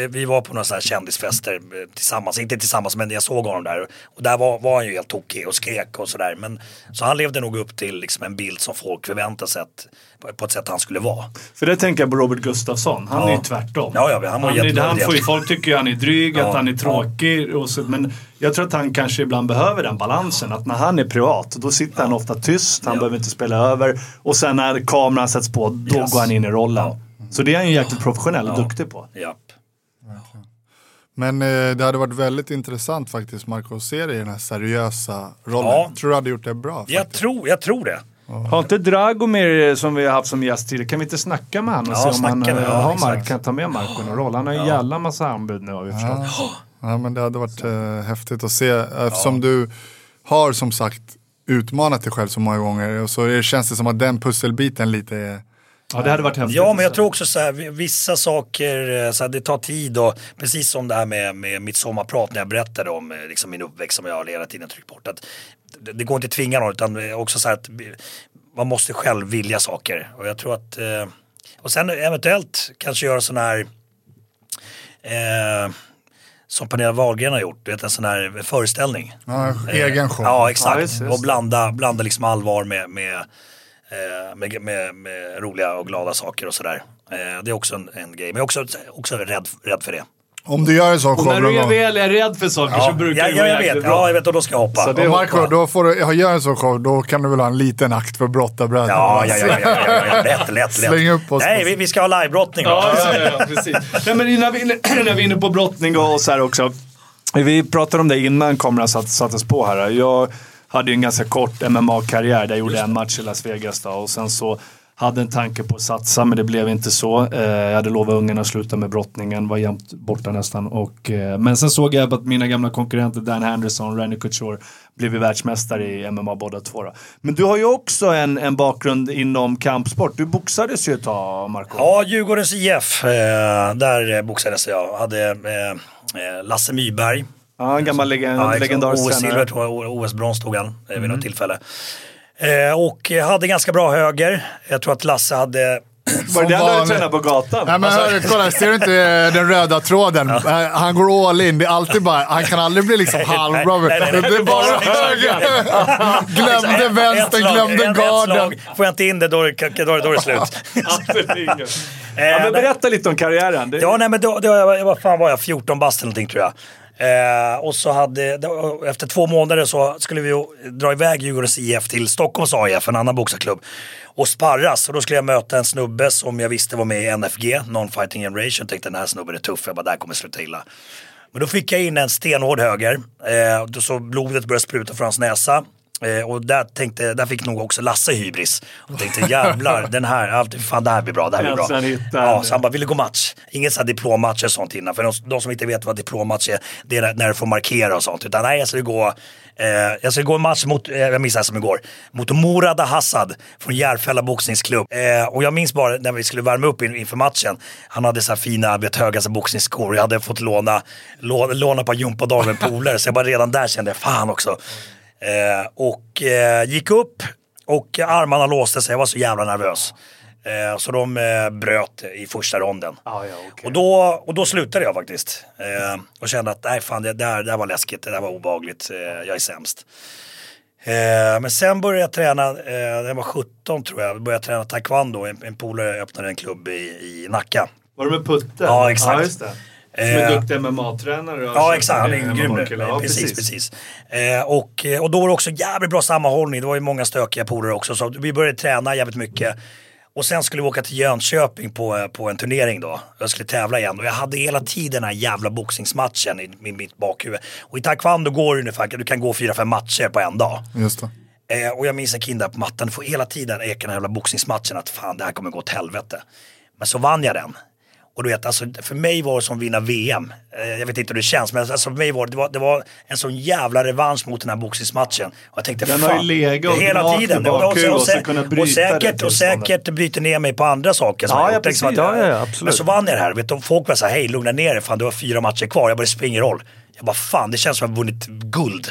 Vi- var på några så här kändisfester eh, tillsammans, inte tillsammans men jag såg honom där. Och där var, var han ju helt tokig och skrek och sådär. Men Så han levde nog upp till liksom en bild som folk förväntade sig att, på- ett sätt han skulle vara. För det tänker jag på Robert Gustafsson. Han Ja. är ju tvärtom. Ja, ja, han var är- han får ju, Folk tycker ju han är dryg, Ja. att han är tråkig. Och så, men jag tror att han kanske ibland behöver den balansen. Att när han är privat, då sitter han ofta tyst. Han Ja. behöver inte spela över. Och sen när kameran sätts på, då Yes. går han in i rollen. Ja. Så det är han ju jäkligt professionell och duktig på. Japp. Men eh, det hade varit väldigt intressant faktiskt, Marco, att se dig i den här seriösa rollen. Ja. Tror du hade gjort det bra? Faktiskt. Jag tror, jag tror det. Har inte Dragomir som vi har haft som gäst tidigare, kan vi inte snacka med honom och Ja, se om han med eh, har. Mark, kan ta med Marco i någon roll? Han har ju en jävla massa anbud nu har vi förstått. Ja, men det hade varit eh, häftigt att se. Eftersom du har som sagt utmanat dig själv så många gånger. Och så känns det som att den pusselbiten lite är... Ja, det hade varit häftigt. Ja, men jag tror också så här, vi- vissa saker, eh, så här, det tar tid och precis som det här med, med mitt sommarprat när jag berättade om eh, liksom, min uppväxt som jag har hela tiden tryckt bort. Att det, det går inte att tvinga någon utan eh, också så här att man måste själv vilja saker. Och jag tror att, och sen eventuellt kanske göra sån här eh, som Pernilla Wahlgren har gjort, du vet en sån här föreställning. Ja, egen show. Ja Ja, exakt, just det, just och blanda, blanda liksom allvar med, med, med, med, med roliga och glada saker och sådär. Eh, det är också en, en grej, men jag är också, också rädd, rädd för det. Om du gör en sån show när du är väl är rädd för saker så brukar ja, det gå ja, jag vet, bra. ja jag vet och då ska jag hoppa. Så det- Marco, då får du, jag gör en sån show, då kan du väl ha en liten akt för brottarbröderna? Ja, ja, ja, ja, ja, ja, ja, lätt, lätt, lätt. Släng upp oss Nej, vi, vi ska ha livebrottning. Ja, ja, ja, precis. Nej, men när vi, när vi är inne på brottning och så här också. Vi pratade om det innan kameran satt, sattes på här. Jag hade ju en ganska kort MMA-karriär där jag gjorde en match i Las Vegas. Då, och sen så hade en tanke på att satsa, men det blev inte så. Eh, Jag hade lovat ungarna att sluta med brottningen, var jämt borta nästan. Och, eh, men sen såg jag att mina gamla konkurrenter Dan Henderson och Randy Couture blev världsmästare i MMA båda två. Då. Men du har ju också en, en bakgrund inom kampsport. Du boxades ju ett tag, Marco. Ja, Djurgårdens IF, eh, där boxades jag. Hade eh, eh, Lasse Myberg. Ja, en gammal leg- Ja, legendarisk OS-silver tror jag, OS-brons tog han eh, vid något tillfälle. Eh, och hade ganska bra höger. Jag tror att Lasse hade Var det den du tränade på gatan? Nej men hörru, kolla, ser du inte eh, den röda tråden? Eh, Han går all in, det är alltid bara, han kan aldrig bli liksom halvbra. Det är bara höger. Glömde vänstern, glömde ett- ett garden. slag. Får jag inte in det då, då, då är det slut. Ja, men berätta lite om karriären. Det, Ja, nej men då, då jag, vad fan var jag, 14 bast eller någonting tror jag. Eh, och så hade, efter två månader så skulle vi dra iväg Djurgårdens IF till Stockholms AIF, en annan boxarklubb. Och sparras. Och då skulle jag möta en snubbe som jag visste var med i NFG, Non-Fighting Generation. Tänkte den här snubben är tuff, jag bara, det här kommer sluta illa. Men då fick jag in en stenhård höger. Eh, så blodet började spruta från hans näsa. Eh, och där, tänkte, där fick nog också Lasse hybris. Och tänkte jävlar, den här, fan det här blir bra, det här blir bra. Ja, så han bara, vill du gå match? Inget så här diplommatch och sånt innan. För de, de som inte vet vad diplommatch är, det är när- du får markera och sånt. Utan nej, jag skulle gå, eh, jag skulle gå en match mot, eh, jag minns det här som igår, mot Morad Hassad från Järfälla boxningsklubb. Eh, och jag minns bara när vi skulle värma upp in, inför matchen, han hade så här fina, vet, höga boxningsskor. Jag hade fått låna, låna, låna ett par gympadagar med polare, så jag bara redan där kände, fan också. Eh, och eh, gick upp och armarna låste sig, jag var så jävla nervös. Eh, så de eh, bröt i första ronden. Ja, ja, okej. och, då, och då slutade jag faktiskt. Eh, och kände att nej fan det där, det där var läskigt, det där var obehagligt, eh, jag är sämst. Men sen började jag träna, när jag var 17 tror jag, började jag träna taekwondo. En, en polare öppnade en klubb i, i Nacka. Var det med Putte? Ja, exakt. Det. Som är Eh, duktig MMA-tränare. och Ja så- exakt, han är eh, en grym. Ja, precis, precis. Eh, och, och då var det också jävligt bra sammanhållning. Det var ju många stökiga polare också. Så vi började träna jävligt mycket. Och sen skulle vi åka till Jönköping på, eh, på en turnering då. Jag skulle tävla igen och jag hade hela tiden den här jävla boxningsmatchen i, i mitt bakhuvud. Och i taekwondo går det ungefär, du kan gå fyra, fem matcher på en dag. Just det. Eh, och jag minns en kille där på mattan, får hela tiden eka den här jävla boxningsmatchen att fan det här kommer gå åt helvete. Men så vann jag den. Och du vet, alltså, för mig var det som att vinna VM. Eh, jag vet inte hur det känns, men alltså, för mig var det, var, det var en sån jävla revansch mot den här boxningsmatchen. Och jag tänkte, Den fan, har ju legat och hela tiden. i bakhuvudet och så sä- och, säkert, det och säkert bryter ner mig på andra saker. som Ja, jag precis. att- Ja, ja, absolut. Men så vann jag det här. Vet du, folk var så här, hej lugna ner dig, fan du har fyra matcher kvar. Jag bara, det spelar ingen roll. Jag bara, fan det känns som att jag vunnit guld.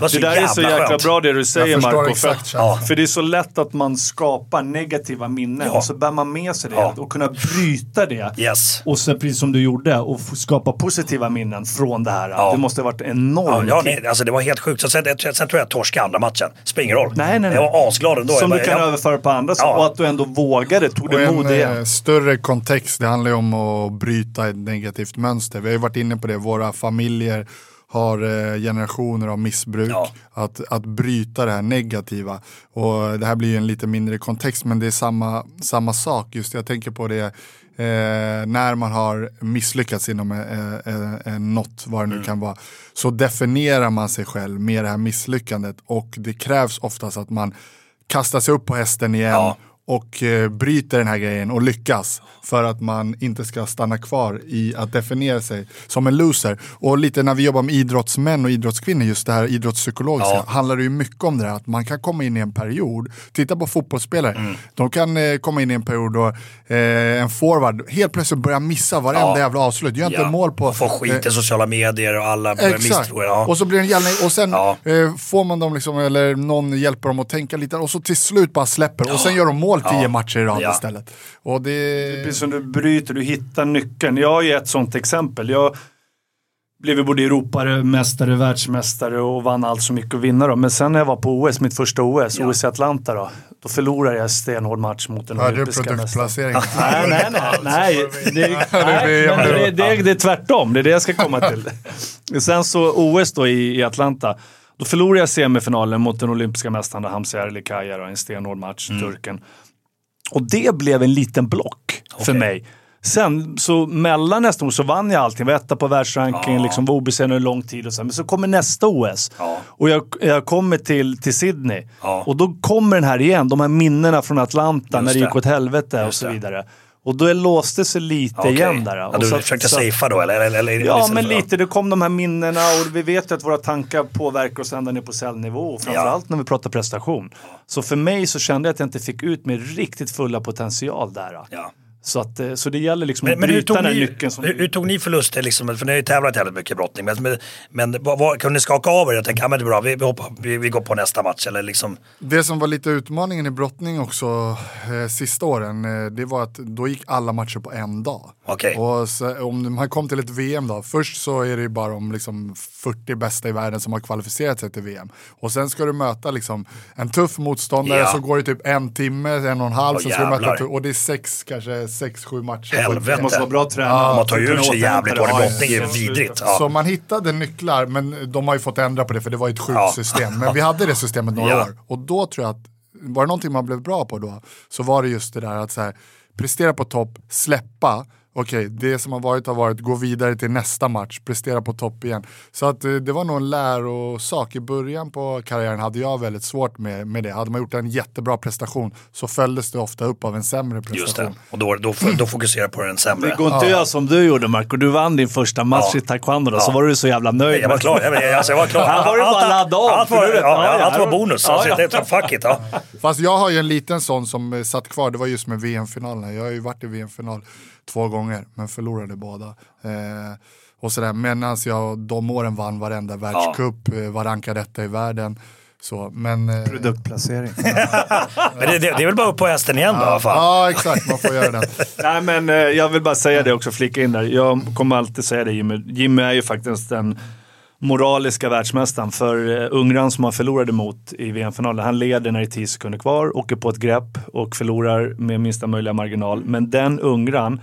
Det Det där är så jäkla skönt. bra det du säger Marco. För, för det är så lätt att man skapar negativa minnen Ja. och så bär man med sig det Ja. och kunna bryta det. Yes. Och sen precis som du gjorde och skapa positiva minnen från det här. Ja. Det måste ha varit enormt. ja nej, alltså det var helt sjukt. Så sen, sen, sen tror jag jag torskade andra matchen. Spelar ingen roll. Nej, nej, nej. Jag var asglad ändå. Som jag du bara, kan jag, överföra på andra. Ja. Och att du ändå vågade, tog det mod igen. eh, större kontext, det handlar ju om att bryta ett negativt mönster. Vi har ju varit inne på det, våra familjer har eh, generationer av missbruk. Ja. Att, att bryta det här negativa. Och det här blir ju en lite mindre kontext men det är samma, samma sak. Just jag tänker på det eh, när man har misslyckats inom eh, eh, eh, något, vad det nu Mm. kan vara. Så definierar man sig själv med det här misslyckandet och det krävs oftast att man kastar sig upp på hästen igen Ja. Och eh, bryter den här grejen och lyckas för att man inte ska stanna kvar i att definiera sig som en loser. Och lite när vi jobbar med idrottsmän och idrottskvinnor, just det här idrottspsykologiska, Ja. handlar det ju mycket om det här att man kan komma in i en period, titta på fotbollsspelare, Mm. de kan eh, komma in i en period då eh, en forward helt plötsligt börjar missa varenda Ja. jävla avslut, gör inte ja. mål på... Och få skit i sociala medier och alla börjar misstro. Ja. Och så blir det en jävla, och sen eh, får man dem liksom, eller någon hjälper dem att tänka lite och så till slut bara släpper och sen gör de mål tio Ja. matcher i rad Ja. istället. Och det... Precis som du bryter, du hittar nyckeln. Jag har ju ett sånt exempel. Jag blev både Europamästare, världsmästare och vann allt så mycket att vinna då. Men sen när jag var på OS, mitt första OS, OS i Atlanta då. Då förlorade jag en stenhård match mot den Hörde du olympiska mästaren. produktplacering? Nej, nej, nej. nej. Det, nej, det, det, det är tvärtom. Det är det jag ska komma till. Sen så OS då i, i Atlanta. Då förlorade jag semifinalen mot den olympiska mästaren Hamza Erlikaya, en stenhård match, turken. Och det blev en liten block för Okej. mig. Sen så mellan nästa år så vann jag allting. Var etta på världsrankingen, liksom var obesegrad under lång tid och så. Men så kommer nästa OS. Ja. Och jag, jag kommer till, till Sydney. Ja. Och då kommer den här igen, de här minnena från Atlanta när det gick åt helvete och Just så det. Och då låste sig lite Okej. igen där. Ja, du så- försökte så- safea då eller? eller, eller Ja, liksom- men lite. Det kom de här minnena och vi vet ju att våra tankar påverkar oss ända ner på cellnivå. Och framförallt när vi pratar prestation. Så för mig så kände jag att jag inte fick ut min riktigt fulla potential där. Ja. Så, att, eh, så det gäller liksom Men, att men hur, bryta tog den ni, nyckeln. Som... hur, hur tog ni förluster? Liksom, för ni har ju tävlat jävligt mycket i brottning. Men, men, men vad, vad, kunde ni skaka av er? Jag tänkte, ja men det är bra, vi, vi, hoppar, vi, vi går på nästa match. Eller liksom, Det som var lite utmaningen i brottning också eh, sista åren, eh, det var att då gick alla matcher på en dag. Okej. Och så, om man kom till ett VM då, först så är det ju bara de liksom 40 bästa i världen som har kvalificerat sig till VM. Och sen ska du möta liksom en tuff motståndare Ja. så går det typ en timme, en och en halv, Åh, sen ska du möta och det är sex, kanske sex, sju matcher. på ett Helvete. Måste vara bra tränare. man tar ju ur sig jävligt Ja, brottning. Det är ja. vidrigt. Så Ja. man hittade nycklar, men de har ju fått ändra på det för det var ett sjukt Ja. system. Men vi hade det systemet några Ja. år. Och då tror jag att, var det någonting man blev bra på då, så var det just det där att så här, prestera på topp, släppa, okej, det som har varit har varit, gå vidare till nästa match, prestera på topp igen. Så att eh, det var nog en lärosak. I början på karriären hade jag väldigt svårt med, med det. Hade man gjort en jättebra prestation så följdes det ofta upp av en sämre prestation. Just det. Och då, då, då fokuserar på den sämre. Det går inte att göra som du gjorde Marco. Du vann din första match Ja. i taekwondo då, så Ja. var du så jävla nöjd. Jag var klar. Jag, alltså, jag var klar. Här var det bara Allt- ladda av, Allt var, ja, Ja, ja, allt var ja. bonus. Ja, Alltså, ja. Det, fuck it. Ja. Fast jag har ju en liten sån som eh, satt kvar, det var just med VM-finalerna. Jag har ju varit i VM-final två gånger, men förlorade båda. Eh, och sådär. Medan jag de åren vann varenda världscup, eh, var rankad etta i världen. Så, men, eh, Produktplacering. Men det, det, det är väl bara upp på hästen igen då. vad fan. ja, exakt, man får göra det. Nej men eh, jag vill bara säga det också, flika in där. Jag kommer alltid säga det Jimmy. Jimmy är ju faktiskt den moraliska världsmästaren. För eh, Ungern som han förlorade mot i VM-finalen, han leder när det är 10 sekunder kvar, åker på ett grepp och förlorar med minsta möjliga marginal. Men den Ungern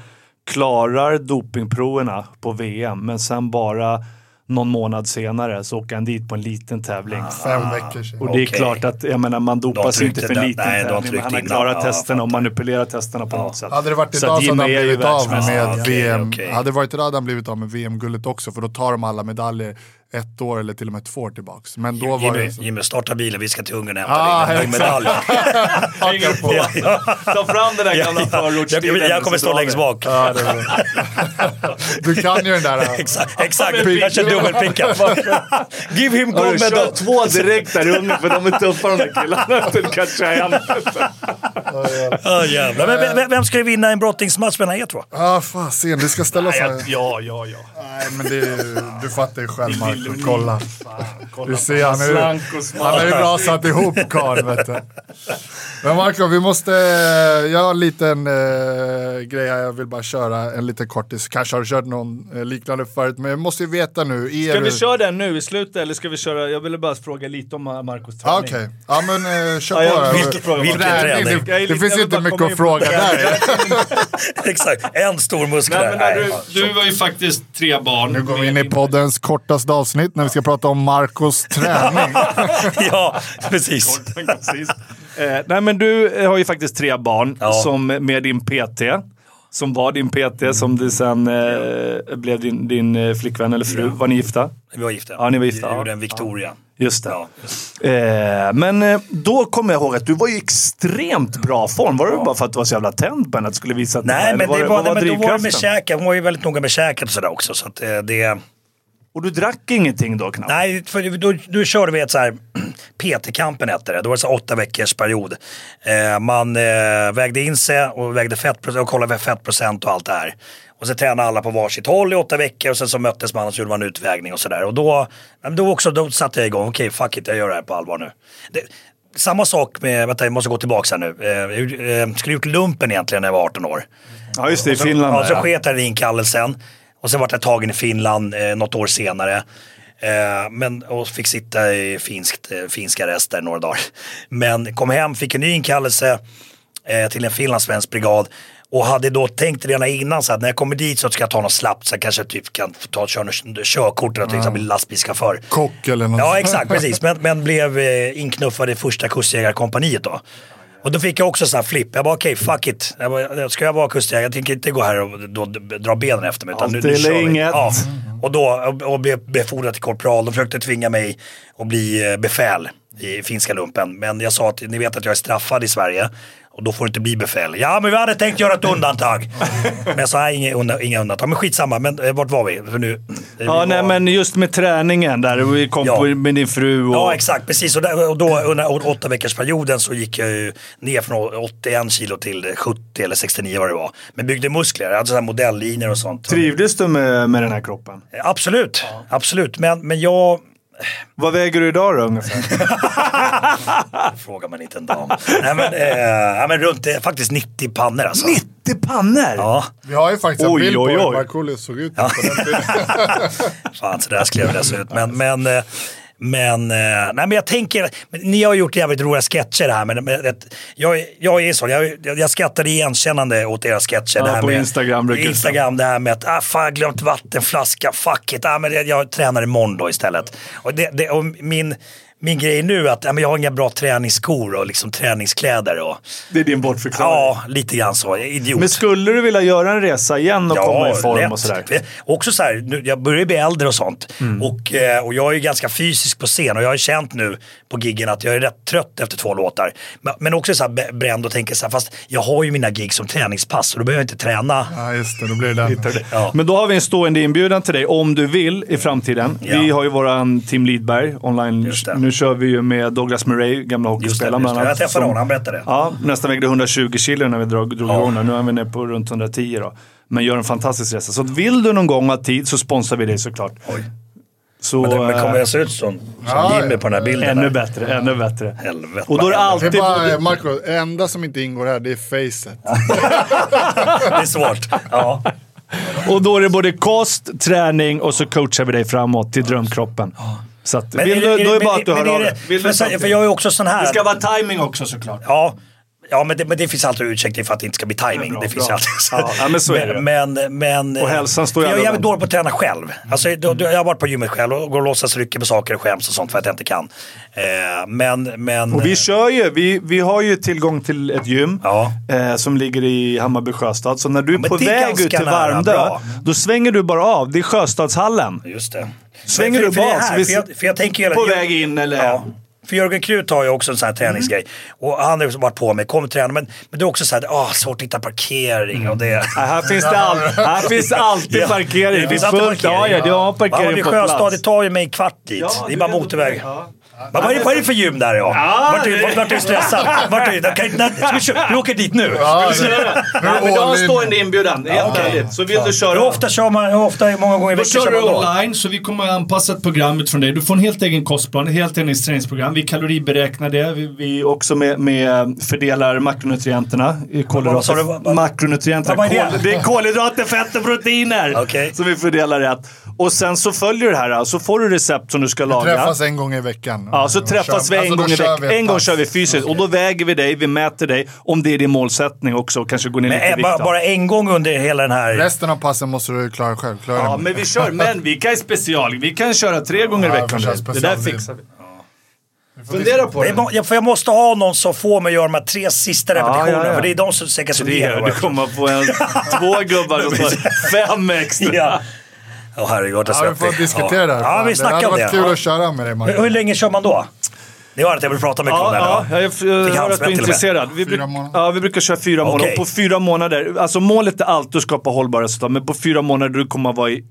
klarar dopingproverna på VM, men sen bara någon månad senare så åker han dit på en liten tävling. Fem veckor sedan. Och det är Okej. klart att, jag menar, man dopar sig inte för den- liten nej, tävling. Men han har klarat Ja, testerna och manipulerat testerna på något sätt. Hade det varit idag så hade han blivit av med VM. okej. Hade det varit idag hade han blivit av med VM-guldet också för då tar de alla medaljer ett år eller till och med två år tillbaks. Men då var Jimmy. Så... Jimmy, starta bilen, vi ska till Ungern och hämta Ah, din, medalj. Hänger på. Ta fram den där gamla jag, förortsstilen. jag kommer stå längst bak. Ja. Du kan ju den där... Exakt, exakt. jag kör dubbelpicka. Give him Ja, gold Kör medal. två direkt där i Ungern för de är tuffa de där killarna efter Kachayan. Ja, jävlar. Men vem, vem ska vinna en brottningsmatch mellan er två? Ja, ah, fasen, det ska ställas här. Ja, ja, ja. Nej, men det är, du fattar ju själv Marco. Kolla. Du ser, han är, han är ju bra satt ihop karln vet du. Men Marco, vi måste, jag har en liten eh, grej här, jag vill bara köra en liten kortis. Kanske har du kört någon eh, liknande förut, men jag måste ju veta nu. Är Ska du... vi köra den nu i slutet eller ska vi köra? Jag ville bara fråga lite om Marcos Ah, träning. Okej, ja men eh, kör Ja, på vilken Träning, träning? Det, det lite- finns inte mycket att fråga där. Exakt, en stor muskel Nej, du, Du var ju faktiskt tre barn. Nu går vi in i poddens kortaste avsnitt när vi ska prata om Marcos träning. Ja, precis. Precis. Eh, nej men du eh, har ju faktiskt tre barn Ja. som med din PT. Som var din PT, som du sen eh, blev din, din eh, flickvän eller fru. Var ni gifta? Vi var gifta. Ja, ni var gifta, Vi ja. gjorde en Victoria. Just det. Ja. Eh, men eh, då kommer jag ihåg att du var i extremt bra form. Var det bara för att du var så jävla tänd på henne att du skulle visa att Nej, men, var det vad var, nej, men då var det med käken. Hon var ju väldigt noga med käket och sådär också. Så att, eh, det, Och du drack ingenting då knappt? nej, för då, då körde vi ett så här PT-kampen hette det. Då var det så här åtta veckors period. Eh, man eh, vägde in sig och vägde fettprocent och kollade fettprocent och allt det här. Och så tränade alla på varsitt håll i åtta veckor och sen så möttes man och så gjorde man en utvägning och sådär. Och då, då, också, då satte jag igång, okej fuck it, jag gör det här på allvar nu. Det, samma sak med, vänta jag måste gå tillbaka här nu. Eh, jag eh, skulle gjort lumpen egentligen när jag var 18 år. Ja, just det. I Finland. Ja, så ja. sket jag i inkallelsen. Och sen vart jag tagen i Finland eh, något år senare. Eh, men, och fick sitta i finskt, eh, finska rester några dagar. Men kom hem, fick en ny inkallelse eh, till en finlandssvensk brigad. Och hade då tänkt redan innan så att när jag kommer dit så ska jag ta något slappt. Så jag kanske typ kan få ta köra körkort eller till exempel lastbilschaufför. Kock eller något. Ja exakt, precis. Men, men blev eh, inknuffad i första kustjägarkompaniet då. Och då fick jag också sån här flipp. Jag bara okej, fuck it. Jag bara, ska jag vara kustjägare? Jag tänker inte gå här och då, dra benen efter mig. Utan nu, Allt nu eller kör inget. Ja. Och då och, och blev befordrad till korpral. De försökte tvinga mig att bli eh, befäl i finska lumpen. Men jag sa att ni vet att jag är straffad i Sverige. Och då får du inte bli befäl. Ja, men vi hade tänkt göra ett undantag. men jag sa, nej, inga, inga undantag. Men skitsamma, men eh, vart var vi? För nu, vi Ja, var- nej, men just med träningen där. Vi kom Ja. på med din fru och... Ja exakt, precis. Och, där, och då under åtta veckors perioden så gick jag ju ner från 81 kilo till 70 eller 69 vad det var. Men byggde muskler, jag hade sådana modelllinjer och sånt. Trivdes du med, med den här kroppen? Absolut, absolut. Men, men jag, Vad väger du idag då ungefär? frågar man inte en dam. Nej men, eh, ja, men runt eh, faktiskt 90 pannor alltså. 90 pannor? Ja, Vi har ju faktiskt en Oj, bild oj, på hur oj. Markoolio såg ut på den tiden. fan så där skulle jag vilja se ut. Men, men, eh, men, eh, nej, men jag tänker, ni har gjort jävligt roliga sketcher här. Men, men, jag, jag är så, jag, jag, skrattar igenkännande åt era sketcher. Ja, det här på med, Instagram brukar Instagram, det här med att, ah, fan jag glömt vattenflaska, fuck it. Ah, men jag, jag tränar imorgon då istället. Och, det, det, och min, min grej nu är att ja, men jag har inga bra träningsskor och liksom träningskläder. Och, Det är din bortförklaring. ja, lite grann så. Idiot. Men skulle du vilja göra en resa igen och komma i form lätt. och sådär? Också så här, nu, jag börjar bli äldre och sånt. Mm. Och, eh, och jag är ju ganska fysisk på scen och jag har känt nu på giggen att jag är rätt trött efter två låtar. Men, men också så här bränd och tänker så här, fast jag har ju mina gig som träningspass och då behöver jag inte träna. Ja, just det. Då blir det den. Ja. Men då har vi en stående inbjudan till dig om du vill i framtiden. Ja. Vi har ju våran Team Lidberg online. Det. Kör vi ju med Douglas Murray, gamla det, hockeyspelaren bland det. Jag annat. träffade som- honom, han berättade det. Ja, nästan vägde 120 kilo när vi drog, drog Ja. igång. Nu är vi nere på runt 110 då. Men gör en fantastisk resa. Så vill du någon gång ha tid så sponsrar vi dig såklart. Oj. Så, Men, det, men kommer eh, jag se ut som, som Ja, Jimmy på den här bilden? ännu där? bättre, ännu bättre. Helvete. Och då är det Det är alltid... bara, Marco, det enda som inte ingår här det är facet. Det är svårt. Ja. Och då är det både kost, träning och så coachar vi dig framåt till drömkroppen. Så att, Men vill är du, det- då är det bara att du hör av det- dig. För jag är också sån här. Det ska vara timing också såklart. Ja, Ja, men det, men det finns alltid ursäkter för att det inte ska bli timing. bra, det finns bra. alltid. Ja, ja, men så är det. Men, men, Och hälsan står ju Jag är jävligt dålig på att träna själv. Alltså, då, jag har varit på gymmet själv och går och låtsas rycka med saker och skäms och sånt för att jag inte kan. Eh, men, men... Och vi kör ju, vi, vi har ju tillgång till ett gym eh, som ligger i Hammarby Sjöstad. Så när du är på väg ut till Värmdö, bra. då svänger du bara av. Det är Sjöstadshallen. Just det. Svänger för, du för här, så vi för, jag, för jag tänker på väg in eller... Ja. För Jörgen Krut har ju också en sån här träningsgrej. Och han har ju varit på mig, kommer träna. Men, men det är också så här, ah, svårt att hitta parkering och det. Ja, här, finns det all, här finns alltid Ja. parkering. Det finns alltid fullt. Ja, parkering. ja, du har Ja, parkering det på Sjöstad, plats. det tar ju mig kvart dit. Ja, det är bara motorväg. ja. Vad, är det, vad är det för gym där ja? Ja, Vart är det- vart är du stressad? Vart är du? Kan, inte- ska vi, köra? vi åker dit nu. Ja, Nej, men du har en stående inbjudan. Det är helt ärligt. Så vill du köra... Hur ofta kör man? Hur ofta, många gånger i Då veckan kör kör du då? online, så vi kommer att anpassa ett program utifrån dig. Du får en helt egen kostplan, ett helt eget träningsprogram. Vi kaloriberäknar det. Vi, Vi också med, med fördelar makronutrienterna i Vad sa du? kolhydrater. Vad- vad- Makronutrienter. vad är det? Det är kolhydrater, fett och proteiner. Som vi fördelar rätt. Och sen så följer du det här. Så får du recept som du ska laga. Träffas en gång i veckan. Ja, så Och träffas vi en alltså, gång i vi veckan. En gång kör vi fysiskt. Och då väger vi dig, vi mäter dig. Om det är din målsättning också. och Kanske går ner Men, lite i vikt. bara, en gång under hela den här... Resten av passen måste du klara själv. Klara Ja, men vi kör. Men vi kan special. Vi kan köra tre gånger i Ja, veckan. vi Det där fixar vi. Fundera på Det är må- ja, för jag måste ha någon som får mig att göra de här tre sista repetitionerna. ja, ja. För det är de som säkert som ger. Du kommer få en, två gubbar tar fem extra. Ja. Åh herregud, jag Ja, vi får diskutera det här. Ja, vi det snackar hade om varit det. kul Ja. att köra med dig, Hur, Marcus. hur länge kör man då? Ni har att jag vill prata mycket om det. Ja, här, ja, va? jag, jag hör att du är intresserad. Vi, Fyra bruk, månader. ja, vi brukar köra fyra månader. Okej. Och på fyra månader, alltså målet är alltid att skapa hållbara resultat, men på fyra månader du kommer att vara i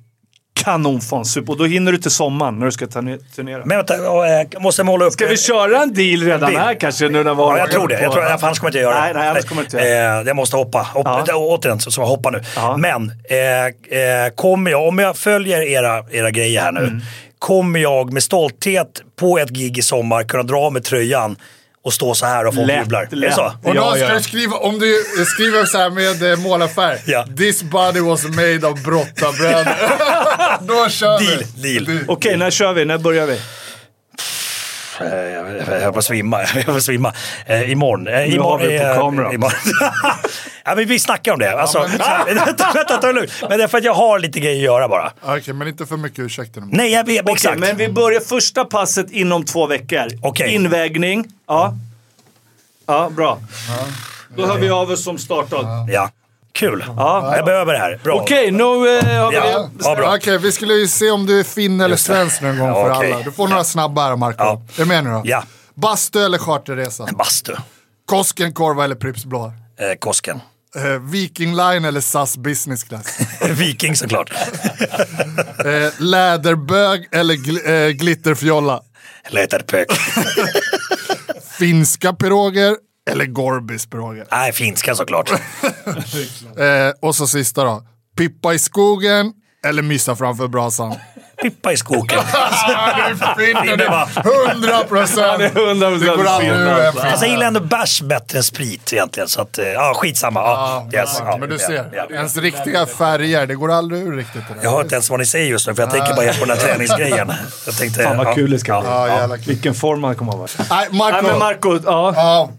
kanonform. Super. Och då hinner du till sommaren när du ska turne- turnera. Men vänta, eh, måste jag måla upp... Ska vi köra en deal redan Bil. här kanske? Nu när Ja, jag tror det. Jag tror, annars kommer jag inte göra det. Nej, nej, annars kommer jag inte göra Eh, jag måste hoppa. hoppa Ja. Återigen, så, så jag hoppar nu. Ja. Men eh, eh, kommer jag, om jag följer era, era grejer här nu, Mm. kommer jag med stolthet på ett gig i sommar kunna dra mig tröjan och stå så här och folk jublar? Är det så? Och då Ja, ska ja. du skriva, om du skriver så här med eh, målarfärg. Ja. This body was made of brottabröder. då kör Deal, vi. deal. Okej, när kör vi? När börjar vi? Eh, Jag att svimma. Jag att svimma. Eh, imorgon. Eh, har imorgon vi på eh, kamera. imorgon. ja, men vi snackar om det. Alltså, men- vänta, vänta, ta det lugnt. Men det är för att jag har lite grejer att göra bara. Okej, men inte för mycket ursäkter nu. Nej, jag vet. Okej, exakt. men vi börjar första passet inom två veckor. Okej. Invägning. Ja. Ja, bra. Då hör vi av oss som startat. Ja. Kul. Ja. Jag behöver det här. Bra. Okej, nu eh, har vi Ja. det. Ja, bra. Okej, vi skulle ju se om du är finn eller svensk någon gång Ja, för okej. alla. Du får några snabba här, Marco. Ja. Är du med nu då? Ja. Bastu eller charterresa? Bastu. Koskenkorva eller Pripps blå? Eh, Kosken. Eh, Viking Line eller SAS Business Class? Viking såklart. eh, läderbög eller gl- eh, glitterfjolla? Pök. Finska piroger eller Gorbis piroger? Nej, finska såklart. Eh, och så sista då. Pippa i skogen eller myssa framför brasan? Pippa i skogen. Det! Hundra procent! Det går aldrig ur en Alltså, jag gillar ändå bärs bättre än sprit egentligen. Så att, eh, ja, skitsamma. Ja, yes, ja, Men du ja, ser, ja, ja. ens riktiga färger, det går aldrig ur riktigt. Jag hör inte ens vad ni säger just nu för jag tänker bara på den här träningsgrejen. Jag tänkte, Fan vad ja. kul det ska bli. Ja. Vilken form han kommer att vara. Nej, Marco. Nej men Marco, ja. Ja,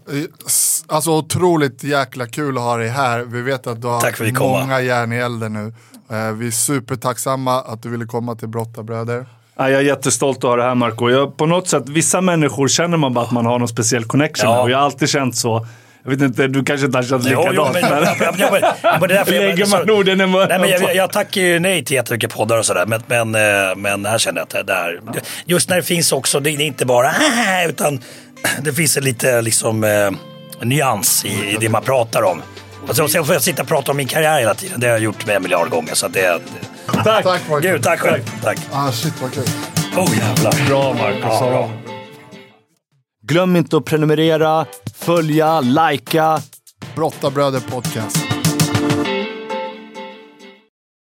alltså otroligt jäkla kul att ha dig här. Vi vet att du har många järn i elden nu. Eh, Vi är supertacksamma att du ville komma till Brottabröder. Ja, jag är jättestolt att ha det här Marco. Jag, på något sätt, vissa människor känner man bara att man har någon speciell connection Ja. med. Och jag har alltid känt så. Jag vet inte, du kanske inte har känt Jo, likadant. jo, men, men, men, men det är därför jag- lägger man alltså- orden i munnen. Nej, men jag, jag, jag tackar ju nej till jättemycket poddar och sådär. Men, men, eh, men här känner jag att det där... Just när det finns också, det är inte bara utan det finns en lite liksom eh, nyans i, i det man pratar om. Alltså, sen får jag sitta och prata om min karriär hela tiden. Det har jag gjort med en miljard gånger. Så det, det, Tack! Tack gud, tack själv. Tack. Ah, shit vad kul. Oh jävlar. Bra Marco, Ja, bra. Glöm inte att prenumerera, följa, likea. Brottabröder podcast.